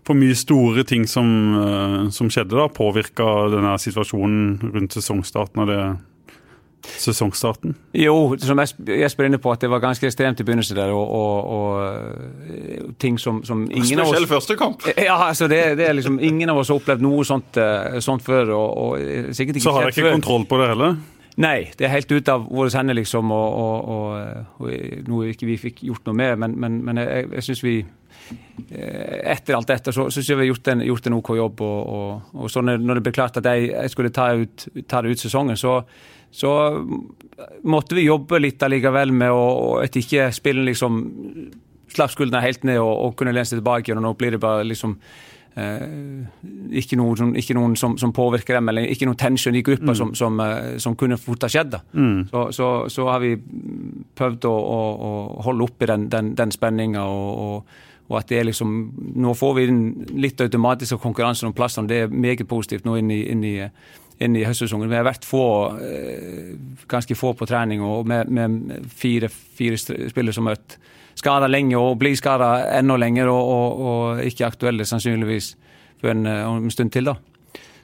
for mye store ting som, eh, som skjedde, da, påvirka denne situasjonen rundt sesongstarten av det sesongstarten? Jo, som Jesper er inne på, at det var ganske ekstremt i begynnelsen der. Og, og, og eh, ting som, som ingen av oss Spesiell første kamp. Ja, altså det, det, er liksom Ingen av oss har opplevd noe sånt, eh, sånt før. Og, og eh, sikkert ikke Så har dere ikke før. kontroll på det heller? Nei, det er helt ute av våre hender, liksom. Og, og, noe ikke vi fikk gjort noe med. Men, men, men jeg, jeg syns vi etter alt dette så syns jeg vi har gjort en, gjort en OK jobb. Og, og så når, når, det ble klart at jeg, jeg skulle ta, ut, ta det ut sesongen, så så måtte vi jobbe litt allikevel med å, at ikke spille liksom slapp skuldrene helt ned og, og kunne lene seg tilbake. og Nå blir det bare liksom eh, ikke noen, ikke noen som, som, påvirker dem, eller ikke noen tension i gruppa mm. som, som, eh, som, kunne fort ha skjedd. Mm. Så, så, så, har vi prøvd å, å, å holde oppe den, den, den spenninga. Og, og, og, at det er liksom Nå får vi litt automatisk konkurranse om plassene. Det er meget positivt nå inn i, inn i inn i høstsesongen. Vi har vært få, eh, ganske få på trening og med, med fire, fire spillere som vært skada lenge og blir skada enda lenger og, og, og, ikke aktuelle sannsynligvis for en, en stund til. da.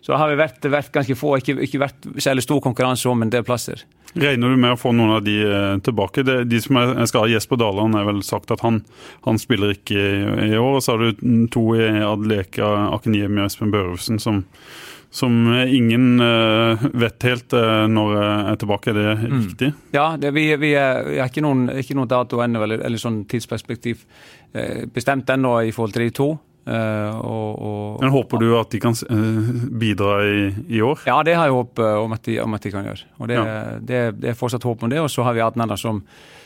Så har vi vært, vært ganske få, ikke, ikke vært særlig stor konkurranse om en del plasser. Regner du med å få noen av de eh, tilbake? De, de som er ha Jesper Daland har vel sagt at han, han spiller ikke i, i år. Og så har du to i Adeleka Akiniemi og Espen Børufsen som, som ingen uh, vet helt uh, når er tilbake. Er det mm. riktig? Ja, det, vi, vi, er, vi, har ikke noen, ikke noen dato ennå, eller, eller, sånn tidsperspektiv bestemt ennå i forhold til de to. Uh, og, og, Men Håper du at de kan uh, bidra i, i, år? Ja, det har jeg håp uh, om, at de, om at de kan gjøre. Og Det, ja. det, det er fortsatt håp om det. Og så har vi Adnan som,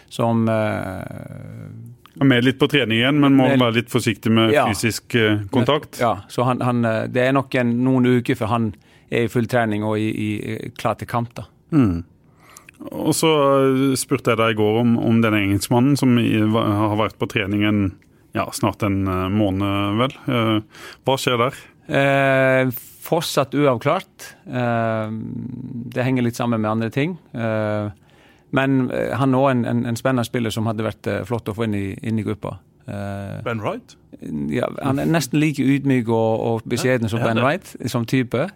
som er med litt på trening igjen, men må med, være litt forsiktig med ja, fysisk kontakt? Ja, så han, han, det er nok en, noen uker før han er i full trening og i, i, klar til kamp. da. Mm. Og så spurte jeg deg i går om, om denne engelskmannen som har vært på trening en ja, snart en eh, måned, vel. Eh, hva skjer der? Eh, fortsatt uavklart. Eh, det henger litt sammen med andre ting. Eh, men eh, han er òg en, en, en, spennende spiller som hadde vært flott å få inn i, inn i gruppa. ben Wright? Ja, han er nesten like ydmyk og, og beskjeden som Ben Wright som type.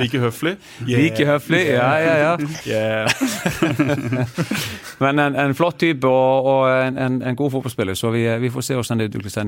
Like høflig? Yeah. Like høflig, ja, ja, ja. Yeah. Men en, en, flott type og, og en, en, god fotballspiller, så vi, vi, får se hvordan det utvikler seg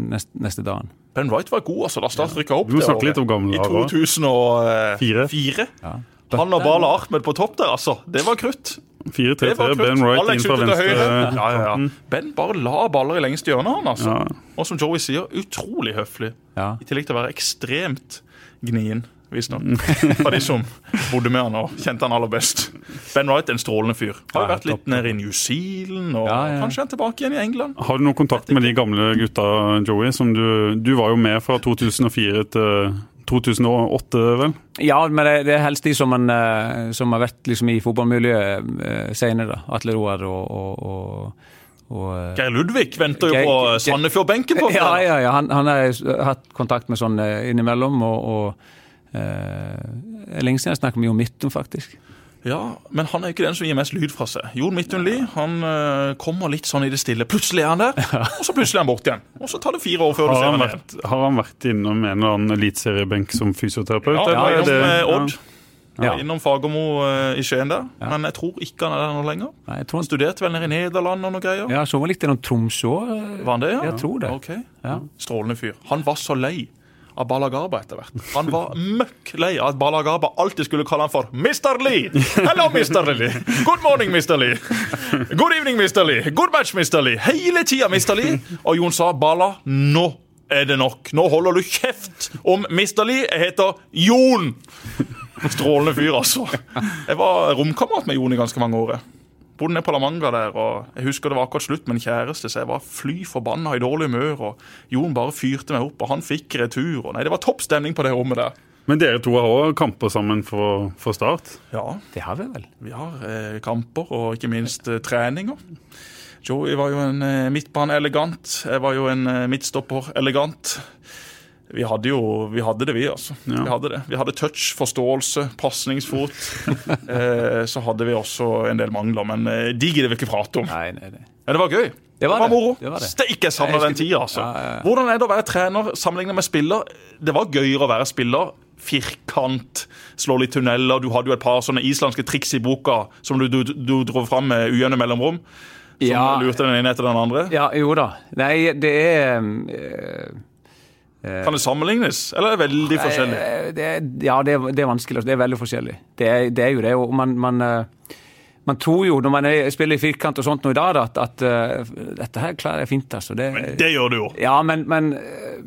neste, neste dagen. Ben Wright var god, altså, da Start rykka opp du det litt om gamle, i 2004. Ja. Han og Bala Ahmed på topp der, altså. Det var krutt. 4-3-3, Ben Wright inn fra venstre. Ja, ja, ja. Ben bare la baller i lengste hjørne, han altså. Og som Joey sier, utrolig høflig. I tillegg til å være ekstremt gnien, visstnok. Fra de som bodde med han og kjente han aller best. Ben Wright en strålende fyr. Har jo vært litt nede i New Zealand, og ja, ja. kanskje han tilbake igjen i England. Har du noen kontakt med de gamle gutta, Joey? Som du, du var jo med fra 2004 til 2008, vel? Ja, men det, det er helst de som, man, eh, som har vært liksom, i fotballmiljøet uh, senere. Atle Roar og, og, og og, Geir Ludvig venter jo på Sandefjord-benken. Ja, ja, ja. Han, han, har hatt kontakt med sånn eh, innimellom. og, og eh, Lenge siden jeg snakket med Jon Midtum, faktisk. Ja, men han er ikke den som gir mest lyd fra seg. Jon Midtun Lie han eh, kommer litt sånn i det stille. Plutselig er han der, og så plutselig er han borte igjen. Og så tar det fire år før har du ser ham igjen. Har han vært innom en eller annen eliteseriebenk som fysioterapeut? Ja, ja, ja, med Odd. Ja. Innom Fagermo uh, i Skien der. Ja. Men jeg tror ikke han er der nå lenger. Nei, jeg tror han studerte vel nede i Nederland og noe greier. Ja, så var litt innom Tromsø. Var han det, ja? Jeg tror det. Ok, ja. Strålende fyr. Han var så lei av Balagaba etter hvert. Han var møkk lei av at Balagaba alltid skulle kalle han for Mr. Lee! Hello, Mr. Lee! Good morning, Mr. Lee! Good evening, Mr. Lee! Good match, Mr. Lee! Hele tida, Mr. Lee! Og Jon sa Bala, nå er det nok. Nå holder du kjeft om Mr. Lee. Jeg heter Jon! Strålende fyr, altså. Jeg var romkamerat med Jon i ganske mange år. Bodde nede på La Manga der, og jeg husker det var akkurat slutt med en kjæreste, så jeg var fly forbanna i dårlig humør. og Jon bare fyrte meg opp, og han fikk retur. og nei, Det var topp stemning på det rommet der. Men dere to har òg kamper sammen for, for, Start? Ja. Det har vi vel. Vi har eh, kamper, og ikke minst eh, treninger. Joey var jo en midtbaneelegant. midtbane elegant. Jeg var jo en eh, midtstopper elegant. Vi hadde jo vi hadde det, vi. altså. Ja. Vi hadde det. Vi hadde touch, forståelse, pasningsfot. eh, så hadde vi også en del mangler, men eh, de gidder vi ikke prate om. Nei, nei, nei. Men det var gøy. Det var, det var moro. Det var det. Steik, jeg savner den tida, altså. Ja, ja, Hvordan er det å være trener sammenlignet med spiller? Det var gøyere å være spiller. Firkant, slå litt tunneler. Du hadde jo et par sånne islandske triks i boka som du, du, du dro fram med ujevne mellomrom. Som ja. lurte den ene etter den andre. Ja, jo da. Nei, det er øh kan det sammenlignes, eller er det veldig forskjellig? Det, ja, det er, det er, vanskelig. Det er veldig forskjellig. Det er, det er jo det. Og man, man, eh, man, tror jo, når man spiller i firkant og sånt nå i dag, at, at uh, dette her klarer jeg fint. Altså. Det, men det gjør du jo. Ja, men, men eh,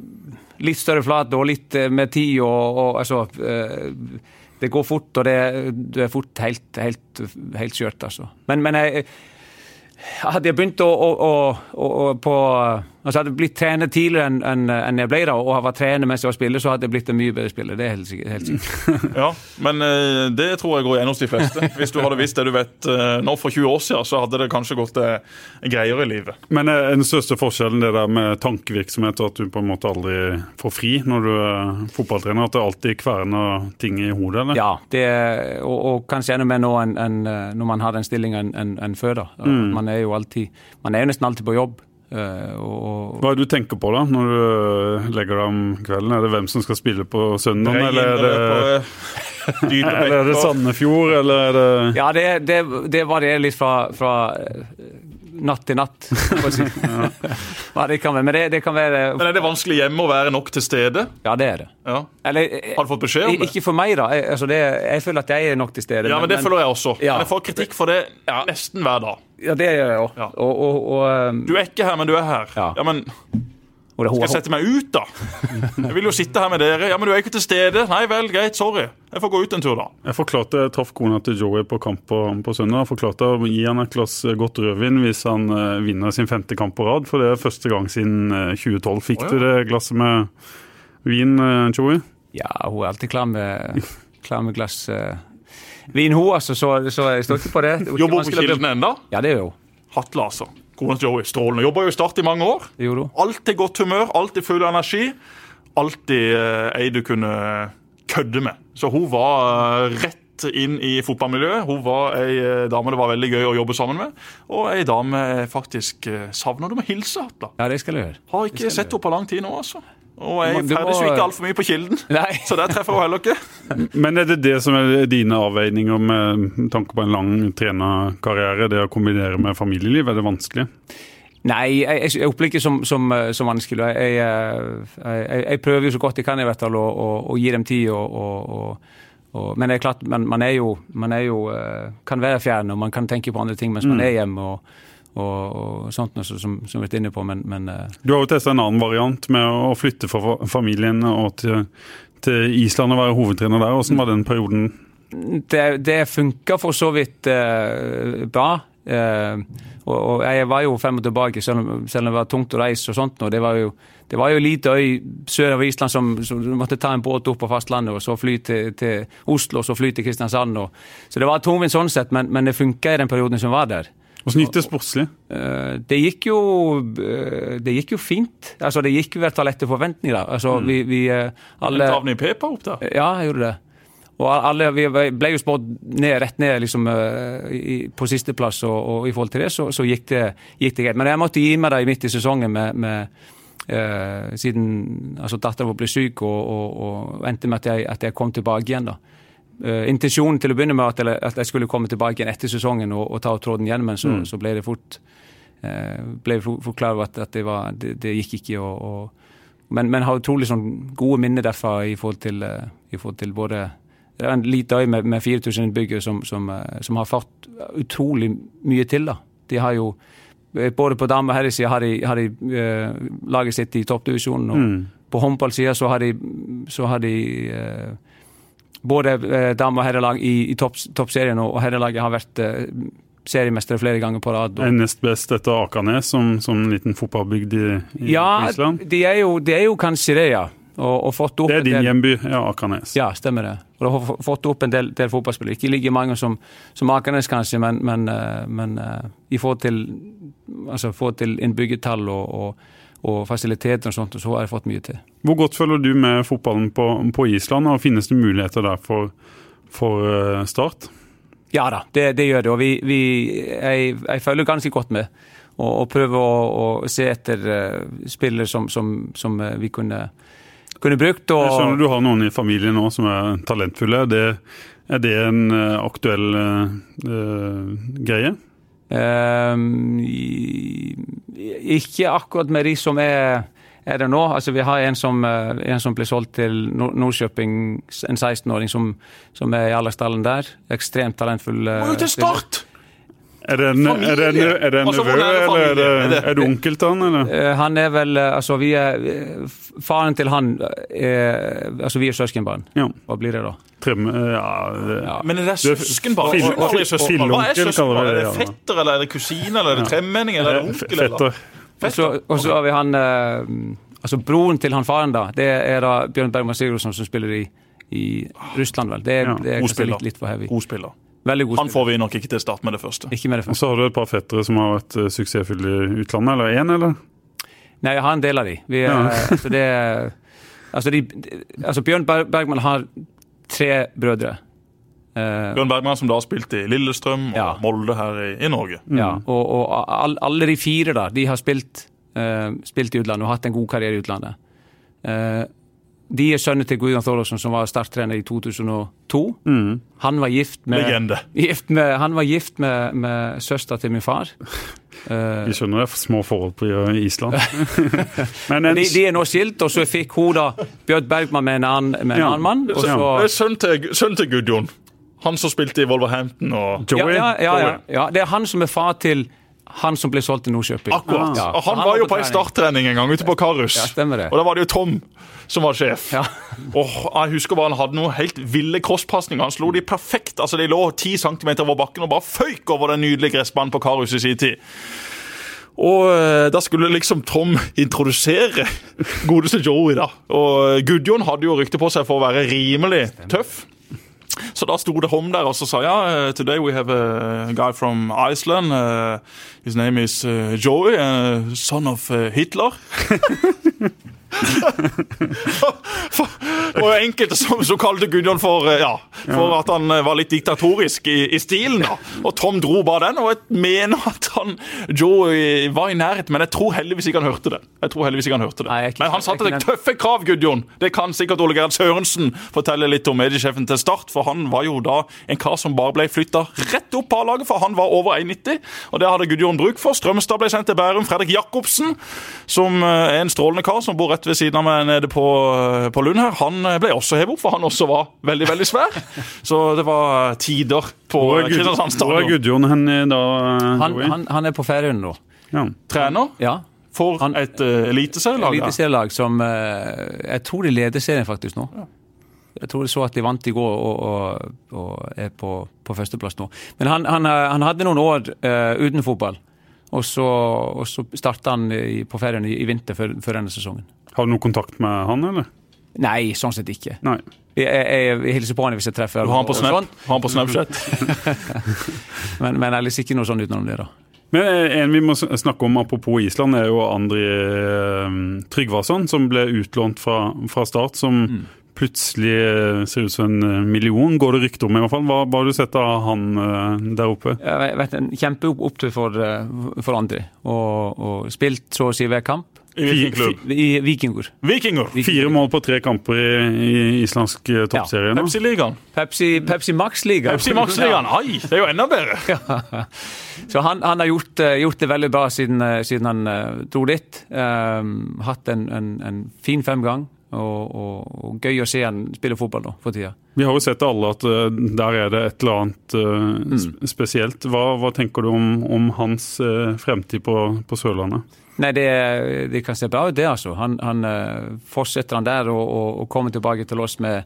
litt større flate og litt med tid og, og altså Det går fort, og det, du er fort helt, helt, helt kjørt, altså. Men, men jeg hadde jeg begynt å, å, å, å, på Altså Hadde jeg blitt trener tidligere enn en, en jeg ble da, og var trener mens jeg var spiller, så hadde jeg blitt en mye bedre spiller. Det er helt sikkert. Helt sikkert. Ja, Men eh, det tror jeg går igjen hos de fleste. Hvis du hadde visst det du vet eh, nå for 20 år siden, så hadde det kanskje gått eh, greiere i livet. Men er den største forskjellen det der med tankevirksomhet, at du på en måte aldri får fri når du er fotballtrener? At det alltid kverner ting i hodet? eller? Ja, det, er- og, og kanskje enda mer nå enn eh, når man har den stillinga enn før. da. Man er jo alltid, man er jo nesten alltid på jobb. Eh, og, og Hva er det du tenker på da, når du øh, legger deg om kvelden? Er det hvem som skal spille på søndag, eller er det, eller er det. Sandefjord, eller er det Ja, det, det, det varierer litt fra, fra eh, natt til natt. for å si. ja, det kan være, men det, det kan være Men er det vanskelig hjemme å være nok til stede? Ja, det er det. Ja. Eller, eh, Har du fått beskjed om det? Ikke for meg, da. Jeg, altså det, jeg føler at jeg er nok til stede. Ja, men det føler jeg også. Ja. Men jeg får kritikk for det nesten hver dag. Ja, det gjør jeg òg. Ja. Og, og, og, um, Du er ikke her, men du er her. Ja. Ja, men Skal jeg sette meg ut, da? Jeg vil jo sitte her med dere. Ja, men du er ikke til stede. Nei vel, greit, sorry. Jeg får gå ut en tur, da. Jeg forklarte, jeg traff kona til Joey på kamp på, på søndag. Jeg forklarte å gi han et glass godt rødvin hvis han uh, vinner sin femte kamp på rad. For det er første gang siden uh, 2012. Fikk oh, ja. du det glasset med vin, uh, Joey? Ja, hun er alltid klar med, klar med glass vin, hun, altså. Så, så jeg står ikke på det. det er Jobber hun på Kilden ennå? Ja, det gjør hun. Hatle, altså. Kona til Joey, strålende. Jobber jo i Start i mange år. Alltid godt humør, alltid full av energi. Alltid eh, ei du kunne kødde med. Så hun var eh, rett inn i fotballmiljøet. Hun var ei eh, dame det var veldig gøy å jobbe sammen med. Og ei dame jeg faktisk eh, savner. Du må hilse Hatla. Ja, det skal jeg gjøre. Har ikke sett henne på lang tid nå, altså. Og jeg ferdes jo ikke altfor mye på Kilden, Nei. så der treffer hun heller ikke. Men er det det som er dine avveininger med tanke på en lang trenerkarriere? Det å kombinere med familieliv, er det vanskelig? Nei, jeg, jeg- opplever ikke som, som, eh, som vanskelig. Jeg, jeg, jeg, jeg prøver jo så godt jeg kan i hvert fall å, å, å gi dem tid. Og, og, og, og, men det er klart, man, man, er jo, man er jo, eh, kan være fjern og man kan tenke på andre ting mens man er hjemme. og, og, og sånt som, som vi vært inne på, men, men eh, Du har jo testa en annen variant med å flytte fra familien og til, til Island og være hovedtrener der. Hvordan var den perioden? det, det funka for så vidt eh, bra. Eh, og, og jeg var jo frem og tilbake, selv om, selv om det var tungt å reise og sånt. Og det var jo det var jo en liten øy sør av Island som, som måtte ta en båt opp på fastlandet og så fly til, til Oslo og så fly til Kristiansand. Og, så det var tungvint sånn sett, men, men det funka i den perioden som var der. Hvordan gikk det sportslig? Eh, det gikk jo eh, Det gikk jo fint. Altså, det gikk vel til fall etter forventninger. Altså, vi, vi eh, alle Havner i Pepa opp der. ja, jeg gjorde det. Og alle, Vi ble jo spådd ned, rett ned liksom, i, på sisteplass, og, og i forhold til det så, så gikk, det, gikk det greit. Men jeg måtte gi meg det midt i sesongen med, med eh, siden altså, datteren vår ble syk, og, og, og endte med at jeg, at jeg kom tilbake igjen. da. Eh, intensjonen til å begynne med at at jeg skulle komme tilbake igjen etter sesongen og, og ta opp tråden igjen, men så, så ble det fort eh, ble fort fort klar over at, at det, var, det, det gikk ikke. og, og men, men har utrolig sånn gode minner derfra i forhold til, eh, i forhold til både Det er en liten øy med, med 4000 innbyggere som, som, som har fått utrolig mye til. da. De har jo Både på dame- og herresida har de, har de uh, laget sitt i toppdivisjonen. Og på håndballsida så har de, så har de eh, både eh, dame- og herrelag i, i topp, toppserien, og herrelaget har vært eh, seriemestere flere ganger på rad. Og, nest best etter Akanes, som, som en liten fotballbygd i, i ja, Island? Ja, de de er jo kanskje det, ja. Og, og Det er din del- hjemby, ja, Akanes. Ja, stemmer det. Og det har fått opp en del, del fotballspillere. Ikke like mange som, som Akanes, kanskje, men, men, eh, men i forhold til, altså, til innbyggertall og, og, og fasiliteter og sånt, og så har jeg fått mye til. Hvor godt følger du med fotballen på, på Island, og finnes det muligheter der for, for eh, Start? Ja da, det, det gjør det. Og vi, vi, jeg, jeg følger ganske godt med. Og, og prøver å, å se etter uh, spillere som, som, som uh, vi kunne, kunne brukt. Jeg skjønner du har noen i familien nå som er talentfulle. Det, er det en uh, aktuell greie? Ehm, ikke akkurat med de som er, er det nå. Altså, vi har en som, eh, en som ble solgt til Nor- Nordkjøping, en 16-åring som, som er i alderstallen der. Ekstremt talentfull. eh, Må jo til. Start! Er det en, er det en, er det en nevø, eller er det, er onkel til han? Eller? Eh, Han er vel eh, Altså, vi er eh, Faren til han er Altså, vi er søskenbarn. Ja. Hva blir det da? Trim, ja, det, Ja. Men er det søskenbarn? Hva er søskenbarn? Hva er søskenbarn? Er det, fetter, eller er det kusine, eller er det tremenning, eller er det onkel? eller? Fetter. Og så, og så har vi han Altså broren til han faren, da. Det er da Bjørn Bergman Sigurdsson som spiller i, i Russland, vel. Det, er- Ja, det er litt, litt for heavy. God spiller. Veldig god Han får vi nok ikke til start med det første. Ikke med det Og så har du et par fettere som har vært eh, suksessfulle i utlandet, eller én, eller? Nei, jeg har en del av de. Vi, er- Ja. altså, det er, altså, de, altså Bjørn Ber- Bergman har tre brødre. Eh, Bjørn Bergman som da har spilt i Lillestrøm og Ja. Molde her i, i Norge. Ja, og, og all, alle de fire da, de har spilt, uh, spilt i utlandet og hatt en god karriere i utlandet. Eh, de er sønner til Gudjon Thorolfsson, som var starttrener i 2002. Han var gift med, Legende. gift med, han var gift med, med søstera til min far. Eh, Vi skjønner det er små forhold på eh, Island. Men en, de, de er nå skilt, og så fikk hun da Bjørn Bergman med en annen, med en Ja. annen mann. Så, sønnen til, sønn til Gudjon. Han som spilte i Wolverhampton og ja, Joey? ja, ja, ja, ja, det er han som er far til han som ble solgt til Nordkjøping. Akkurat. Ja. Og han Han var jo på på en trening. starttrening en gang ute på Karus. Ja, stemmer det. Og da var det jo Tom som var sjef. Ja. Og jeg husker bare han hadde noen helt ville crosspasninger. Han slo de perfekt. altså De lå 10 cm over bakken og bare føyk over den nydelige gressbanen på Karus i sin tid. Og eh, da skulle liksom Tom introdusere godeste Joey, da. Og Gudjon hadde jo rykte på seg for å være rimelig tøff. Så da sto det Hom der og så sa ja, eh, today we have a guy from Iceland. eh, his name is uh, Joey, uh, son of uh, Hitler. og enkelte som, som kalte Gudjon for, eh, ja, for at han eh, var litt diktatorisk i, i stilen. da. Og Tom dro bare den, og jeg mener at han Joey var i nærheten, men jeg tror heldigvis ikke han hørte det. Jeg tror heldigvis ikke han hørte det. Nei, ikke- men han satte deg tøffe krav, Gudjon. Det kan sikkert Ole Gerhard Sørensen fortelle litt om mediesjefen til Start, for han var jo da en kar som bare ble flytta rett opp på A-laget, for han var over 1,90, og det hadde Gudjon bruk for. Strømstad ble sendt til Bærum. Fredrik Jacobsen, som eh, er en strålende kar som bor rett ved siden av meg nede på, eh, på Lund her, han eh, ble også hevet opp, for han også var veldig, veldig svær. Så det var tider på Kristiansand stadion. Hvor er. Gudjon hen da? Han, han, han er på Færøyene nå. ja. Trener Ja. for Han- et uh, eliteserielag. ja. Eliteserielag som uh, Jeg tror de leder serien faktisk nå. Jeg tror jeg så at de vant i går og, og, og er på, på førsteplass nå. Men han, han, han hadde noen år uh, uten fotball. Og så, og så starta han i, på ferien i, i vinter før, før denne sesongen. Har du noe kontakt med han, eller? Nei, sånn sett ikke. Nei. Jeg, jeg, jeg hilser på han hvis jeg treffer Du har han på Snap. sånn, Har han på Snapchat. men, men ellers ikke noe sånn utenom det, da. Men eh, en vi må snakke om apropos Island, er jo Andri eh, Tryggvason, som ble utlånt fra, fra start. Som Mm. Plutselig eh, ser ut som en eh, million, går det rykter om i hvert fall. Hva, hva har du sett av han eh, der oppe? Jeg vet, En kjempeopptur for, for andre. Og, og spilt så å si hver kamp. I hvilken klubb? I Vikingur. Vikinger. Fire mål på tre kamper i, i islandsk toppserie Ja. Pepsi-ligaen. Pepsi, Pepsi Max-ligaen. Pepsi Max-ligaen. Ai, det er jo enda bedre. Så han, han har gjort, gjort det veldig bra siden, siden han dro dit. Um, hatt en, en, en fin femgang. Og, og, og gøy å se han spille fotball nå for tida. Vi har jo sett alle at uh, der er det et eller annet uh, Mm. spesielt. Hva, hva tenker du om, om hans uh, fremtid på, på Sørlandet? Nei, det, det kan se bra ut, det, altså. Han, han Fortsetter han der og, og, kommer tilbake til oss med,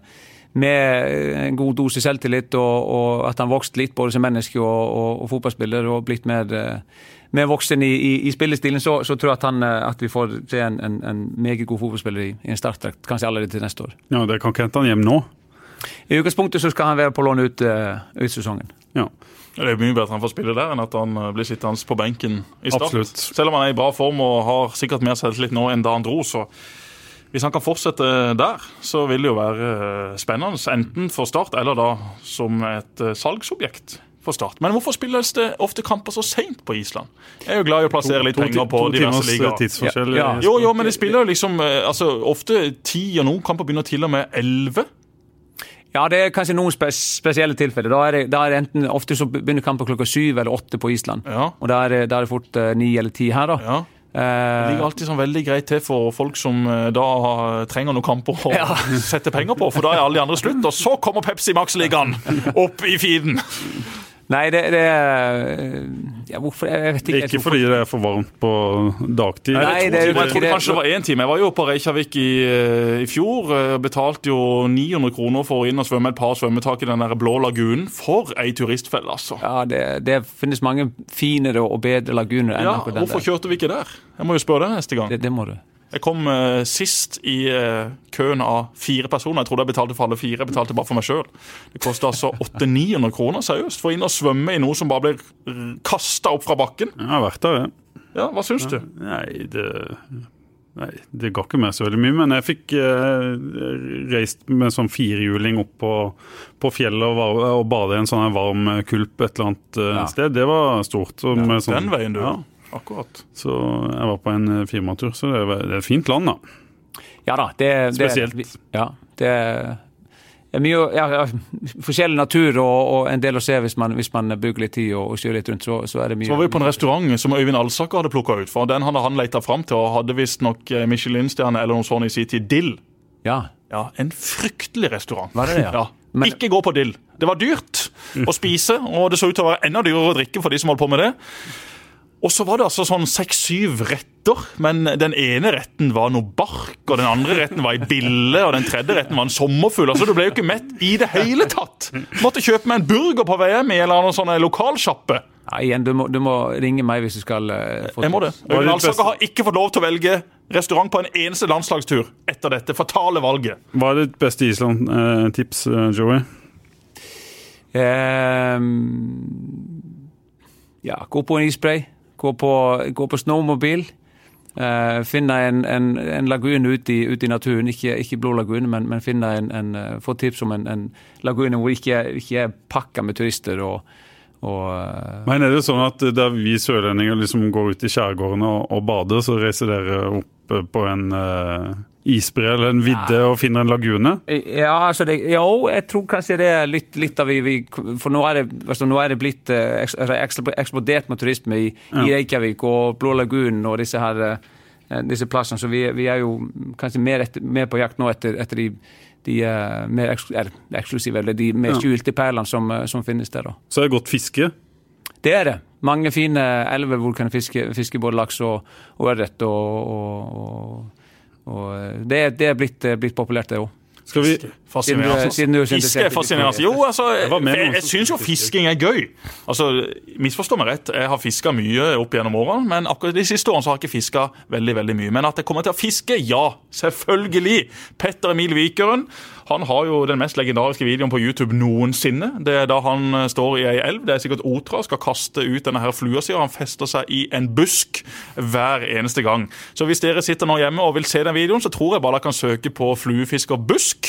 med en god dose selvtillit, og, at han vokste litt både som menneske og, fotballspiller og blitt mer, mer voksen i, i, i spillestilen, så, så tror jeg at, han, eh, at vi får se en, en, en meget god fotballspiller i, i en startdrakt, kanskje allerede til neste år. Ja, Dere kan ikke hente han hjem nå? I utgangspunktet så skal han være på lån ut, eh, ut sesongen. Ja. Det er mye bedre at han får spille der enn at han eh, blir sittende på benken i start. Absolutt. Selv om han er i bra form og har sikkert mer selvtillit nå enn da han dro, så hvis han kan fortsette der, så vil det jo være spennende. Enten for Start eller da som et salgsobjekt for Start. Men hvorfor spilles det ofte kamper så seint på Island? Jeg er jo glad i å plassere litt To- penger på to diverse eh, ligaer. tidsforskjell. Ja, ja. Jo, jo, men de spiller jo liksom eh, altså, ofte ti, og noen kamper begynner til og med elleve. Ja, det er kanskje noen spes spesielle tilfeller. Da er, det, da er det enten Ofte så begynner kampen klokka syv eller åtte på Island. Ja. Og da er det, da er det fort uh, ni eller ti her, da. Ja. Det Eh, ligger alltid sånn veldig greit til for folk som eh, da trenger noen kamper å Ja. sette penger på, for da er alle de andre slutt. Og så kommer Pepsi Max-ligaen opp i feeden. Nei, det, det ja, Hvorfor? Jeg vet ikke. Ikke fordi det er for varmt på dagtid. Nei, Nei, det, det er jo jeg trodde kanskje det var én time. Jeg var jo på Reykjavik i, eh, i fjor. eh, Betalte jo 900 kroner for å inn og svømme et par svømmetak i den der blå lagunen. For ei turistfelle, altså. Ja, det, det finnes mange finere og bedre laguner enn Ja, Hvorfor der. kjørte vi ikke der? Jeg må jo spørre deg neste gang. Det, det må du. Jeg kom eh, sist i eh, køen av fire personer. Jeg trodde jeg betalte for alle fire. Jeg betalte bare for meg sjøl. Det kosta altså 800-900 kroner seriøst for å inn og svømme i noe som bare blir kasta opp fra bakken. Jeg har vært der, jeg. Ja, Hva syns du? Nei, det Nei, det ga ikke meg så veldig mye, men jeg fikk eh, reist med sånn firehjuling opp på, på fjellet og, var, og bade i en sånn varm kulp et eller annet eh, Ja. sted. Det var stort. Så, med sånn, Den veien, du. Ja, Akkurat. så jeg var på en eh, firmatur, så det, er, det er et fint land, da. Ja da. Det, Spesielt. Det, ja, det er mye ja, ja, forskjellig natur og, og en del å se hvis man, hvis man bruker litt tid og, og kjører litt rundt. Så, så er det mye Så var vi på en restaurant som Øyvind Alsaker hadde plukka ut. For den hadde han leita fram til, og hadde visstnok eh, Michelin-stjerne eller noe sånt i sin tid. Dill. Ja. Ja, En fryktelig restaurant. Var det det, ja? Men- Ikke gå på dill. Det var dyrt å spise, og det så ut til å være enda dyrere å drikke for de som holdt på med det. Og så var det altså sånn seks-syv retter, men den ene retten var noe bark, og den andre retten var ei bille, og den tredje retten var en sommerfugl. Altså, du ble jo ikke mett i det hele tatt. Måtte kjøpe meg en burger på vei hjem i en eller annen sånn lokalsjappe. Ja, igjen, du må, du må ringe meg hvis du skal uh, få Jeg må det. Øyvind Alsaker har ikke fått lov til å velge restaurant på en eneste landslagstur etter dette fatale valget. Hva er ditt beste Island-tips, eh, Joey? Um, ja, gå på en isspray. Gå på, gå på snowmobil. Eh, finne en, en, en lagune ute i, ut i naturen, ikke, ikke blå lagune, men, men finne en, en, eh, få tips om en, en lagune hvor ikke, ikke er pakka med turister. og, og eh, Men er det sånn at der vi sørlendinger liksom går ut i skjærgårdene og, og bader, så reiser dere opp eh, på en uh, isbre eller en vidde og finner en lagune? Ja, altså det, jo, jeg tror kanskje det er litt, litt av vi, vi For nå er det, altså nå er det blitt altså eksplod- eksplodert med turisme i, i Reykjavik og Blå lagunen og disse her disse plassene, så vi, vi er jo kanskje mer, etter, mer på jakt nå etter, etter de, de eh, mer er, eksklusive, eller de mer skjulte perlene som, eh, som finnes der. da. Så er det godt fiske. Det er det. Mange fine elver hvor du kan fiske, fiske både laks og, og ørret. Og, og, og, og eh, det, det er blitt, blitt populært, det òg. Skal vi Fascinerende. Siden du- siden du er Fiske er fascinerende. Jo, altså, Jeg jeg, syns jo fisking er gøy. Altså, Misforstå meg rett, jeg har fiska mye opp gjennom årene, men akkurat de siste årene så har jeg ikke fiska veldig veldig mye. Men at jeg kommer til å fiske, ja, selvfølgelig! Petter Emil Vikeren han har jo den mest legendariske videoen på YouTube noensinne. Det er da han eh, står i ei elv, det er sikkert otra, skal kaste ut denne her flua si, og han fester seg i en busk hver eneste gang. Så hvis dere sitter nå hjemme og vil se den videoen, så tror jeg bare dere kan søke på fluefisker busk,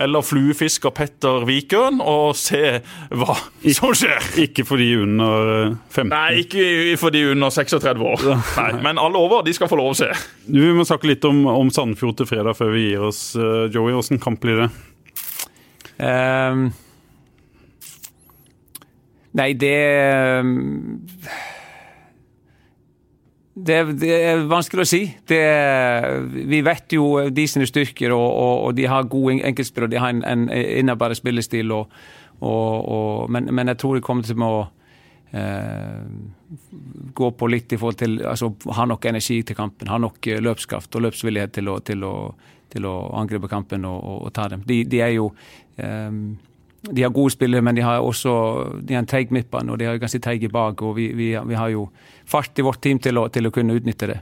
eller fluefisker Petter Vikøren, og se hva som skjer. Ikke for de under eh, 15. Nei, ikke for de under 36 år. Nei, Men alle over de skal få lov å se. Vi må snakke litt om, om Sandefjord til fredag før vi gir oss, eh, Joey. Åssen kamp blir det? Um, nei, det ehm, det, det er vanskelig å si. Det, vi vet jo de sine styrker, og, og, og de har gode enkeltspill og De har en, en innarbeidet spillestil. Og, men, men jeg tror de kommer til å eh, gå på litt i forhold til altså, Ha nok energi til kampen, ha nok eh, løpskraft og løpsvillighet til å, til å, til å angripe kampen og ta dem. De, de er jo eh, de har gode spillere, men de har også de har en treig midtbane, og de har ganske treige bak. og vi, vi, vi har jo fart i vårt team til å, til å kunne utnytte det.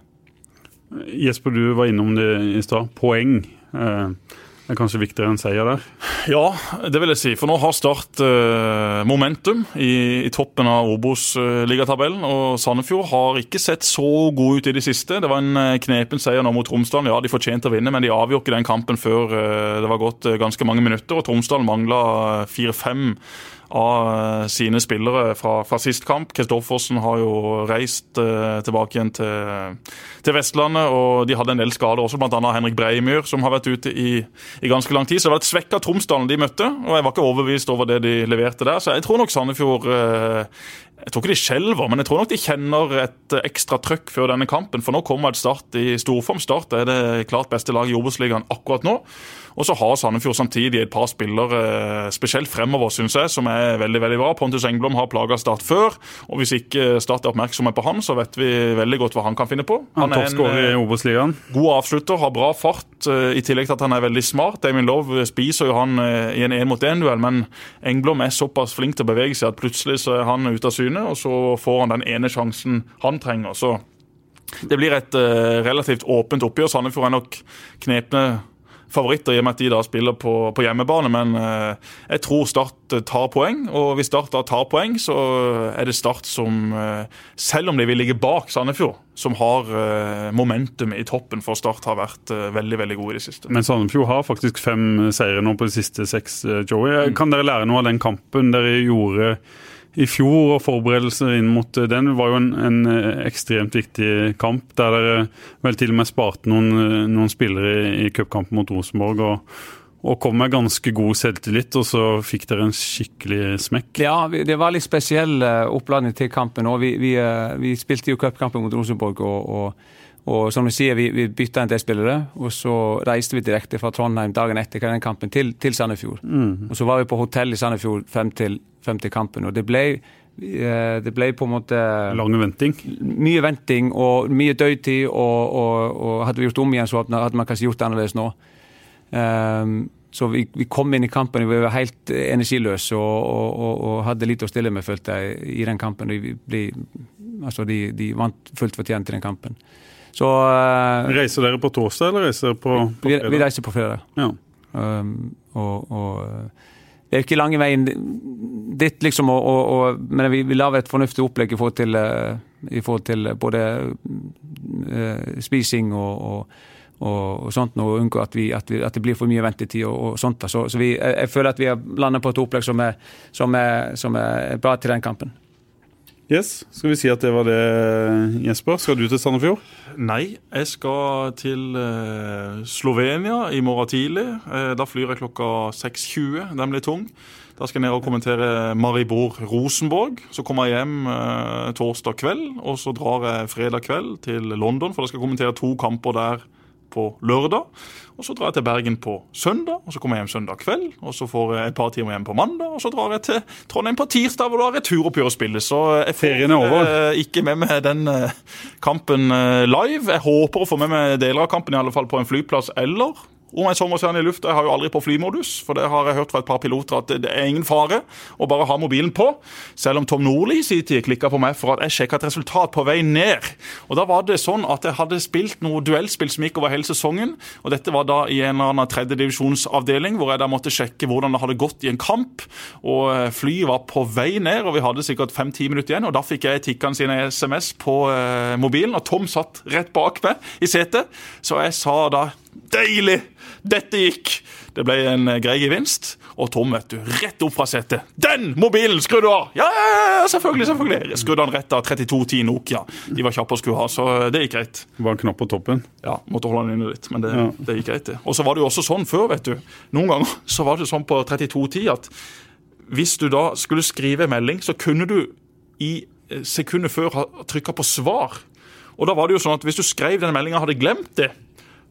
Jesper, du var innom det i stad. Poeng. Eh, er kanskje viktigere enn seier der. Ja, det vil jeg si. For nå har Start eh, momentum i, i toppen av Obos-ligatabellen. og Sandefjord har ikke sett så gode ut i det siste. Det var en eh, knepen seier nå mot Tromsdalen. Ja, de fortjente å vinne, men de avgjorde ikke den kampen før eh, det var gått eh, ganske mange minutter. og Tromsdalen mangla fire-fem av eh, sine spillere fra, fra sist kamp. Kristoffersen har jo reist eh, tilbake igjen til, til Vestlandet, og de hadde en del skader også, bl.a. Henrik Breimyr, som har vært ute i, i ganske lang tid. Så det var et svekka Tromsdalen de møtte, og jeg var ikke overbevist over det de leverte der. Så jeg tror nok Sandefjord eh, jeg tror ikke de skjelver, men jeg tror nok de kjenner et ekstra trøkk før denne kampen. For nå kommer et Start i storform. Start er det klart beste laget i Obos-ligaen akkurat nå. Og så har Sandefjord samtidig et par spillere, spesielt fremover, syns jeg, som er veldig veldig bra. Pontus Engblom har plaga Start før, og hvis ikke Start er oppmerksomme på ham, så vet vi veldig godt hva han kan finne på. Han, han er en i god avslutter, har bra fart, i tillegg til at han er veldig smart. Damien Love spiser jo han i en én-mot-én-duell, men Engblom er såpass flink til å bevege seg at plutselig så er han ute av syne, og så får han den ene sjansen han trenger. Så det blir et relativt åpent oppgjør. Sandefjord er nok knepne favoritter, i og med at de da spiller på, på hjemmebane. Men eh, jeg tror Start eh, tar poeng, og hvis Start da tar poeng, så er det Start som, eh, selv om de vil ligge bak Sandefjord, som har eh, momentum i toppen, for Start har vært eh, veldig veldig gode i det siste. Men Sandefjord har faktisk fem seire nå på de siste seks, eh, Joey. Kan dere lære noe av den kampen dere gjorde? I fjor, og forberedelser inn mot den var jo en, en, ekstremt viktig kamp. Der dere vel til og med sparte noen, noen spillere i, i cupkampen mot Rosenborg. og, og kom med ganske god selvtillit, og så fikk dere en skikkelig smekk. Ja, det var litt spesiell oppladning til kampen. Vi, vi, vi spilte jo cupkampen mot Rosenborg. og, og og som du sier, vi, vi bytta en del spillere, og så reiste vi direkte fra Trondheim dagen etter den kampen til, til Sandefjord. Mm. Og så var vi på hotell i Sandefjord frem til, frem til kampen, og det ble, det ble på en måte Lang venting? Mye venting og mye dødtid, og, og, og, hadde vi gjort om igjen, så hadde man kanskje gjort det annerledes nå. Um, så vi, vi, kom inn i kampen og vi var helt energiløse og, og hadde lite å stille med, følte jeg, i den kampen. De, de, altså de, de vant fullt fortjent i den kampen. Så, uh, reiser dere på torsdag, eller reiser dere på, på fredag? Vi, vi, reiser på fredag. Ja. Um, og, og, det er ikke lange veien dit, liksom, og, og, men vi, vi lager et fornuftig opplegg i forhold til, uh, i forhold til både uh, spising og, og, sånt, og unngå at, vi, at, vi, at, det blir for mye ventetid og, sånt. Så, så vi, jeg, jeg, føler at vi har landet på et opplegg som er, som er, som er bra til den kampen. Yes, Skal vi si at det var det, Jesper? Skal du til Sandefjord? Nei, jeg skal til eh, Slovenia i morgen tidlig. Eh, da flyr jeg klokka 6.20. Den blir tung. Da skal jeg ned og kommentere Maribor Rosenborg. Så kommer jeg hjem eh, torsdag kveld, og så drar jeg fredag kveld til London, for da skal jeg kommentere to kamper der på lørdag. Og Så drar jeg til Bergen på søndag, og så kommer jeg hjem søndag kveld. og Så får jeg et par timer hjem på mandag, og så drar jeg til Trondheim på tirsdag, hvor da er returoppgjør å spille. Så jeg får eh, ikke med meg den eh, kampen eh, live. Jeg håper å få med meg deler av kampen i alle fall på en flyplass eller om en sommerstjerne i lufta. Jeg har jo aldri på flymodus, for det har jeg hørt fra et par piloter at det er ingen fare å bare ha mobilen på. Selv om Tom Nordli i sin tid klikka på meg for at jeg sjekka et resultat på vei ned. Og Da var det sånn at jeg hadde spilt noe duellspill som gikk over hele sesongen. og Dette var da i en eller annen tredjedivisjonsavdeling, hvor jeg da måtte sjekke hvordan det hadde gått i en kamp. og eh, Flyet var på vei ned, og vi hadde sikkert fem-ti minutter igjen. og Da fikk jeg tikkene sine SMS på eh, mobilen, og Tom satt rett bak meg i setet. Så jeg sa da Deilig! Dette gikk! Det ble en eh, grei gevinst. Og Tom, vet du, rett opp fra setet. Den mobilen skrur du av! Ja, selvfølgelig! selvfølgelig. Skrudde han rett av 3210 Nokia. De var kjappe å skulle ha, så eh, det gikk greit. Det var en knapp på toppen? Ja, måtte holde den inne litt, men det, ja. det gikk greit, det. Og så var det jo også sånn før, vet du. Noen ganger så var det sånn på 3210 at hvis du da skulle skrive en melding, så kunne du i eh, sekundet før ha trykka på svar. Og da var det jo sånn at Hvis du skrev den meldinga og hadde glemt det,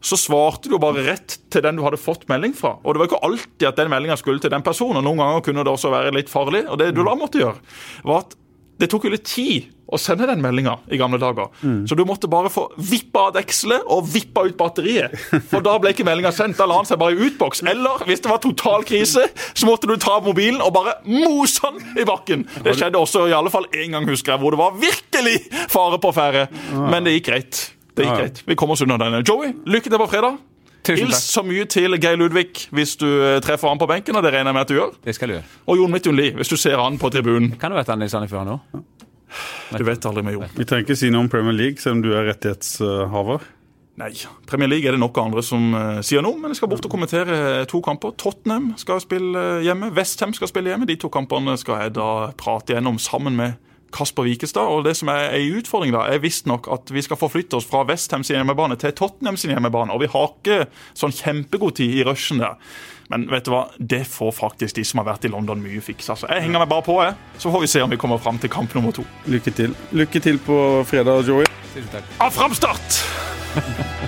så svarte du bare rett til den du hadde fått melding fra. Og det var ikke alltid at den meldinga skulle til den personen. Noen ganger kunne det også være litt farlig. Og det du da måtte gjøre, var at det tok jo litt tid å sende den meldinga i gamle dager. Mm. Så du måtte bare få vippa av dekselet og vippa ut batteriet. For da ble ikke meldinga sendt. Da la han seg bare i utboks. Eller hvis det var total krise, så måtte du ta mobilen og bare mose den i bakken. Det skjedde også i alle fall én gang, husker jeg, hvor det var virkelig fare på ferde. Men det gikk greit. Det gikk greit. Vi kommer oss unna denne. Joey, lykke til på fredag. Hils så mye til Geir Ludvig hvis du eh, treffer han på benken, og det regner jeg med at du gjør. Det skal jeg gjøre. Og Jon Midtun Lie, hvis du ser han på tribunen. Kan det være han i Sandefjord nå? Du vet aldri med Jon. Vi trenger ikke si noe om Premier League, selv om du er rettighetshaver. Nei. Premier League er det nok andre som uh, sier noe, men jeg skal bort og kommentere to kamper. Tottenham skal spille hjemme, Westham skal spille hjemme. De to kampene skal jeg da prate gjennom sammen med Kasper Wikestad. Og det som er en utfordring, da, er visstnok at vi skal forflytte oss fra Westham sin hjemmebane til Tottenham sin hjemmebane. Og vi har ikke sånn kjempegod tid i rushen der. Men vet du hva, det får faktisk de som har vært i London, mye fiksa. Så jeg henger meg bare på, jeg. Så får vi se om vi kommer fram til kamp nummer to. Lykke til. Lykke til på fredag, Joey. Tusen takk. Av framstart!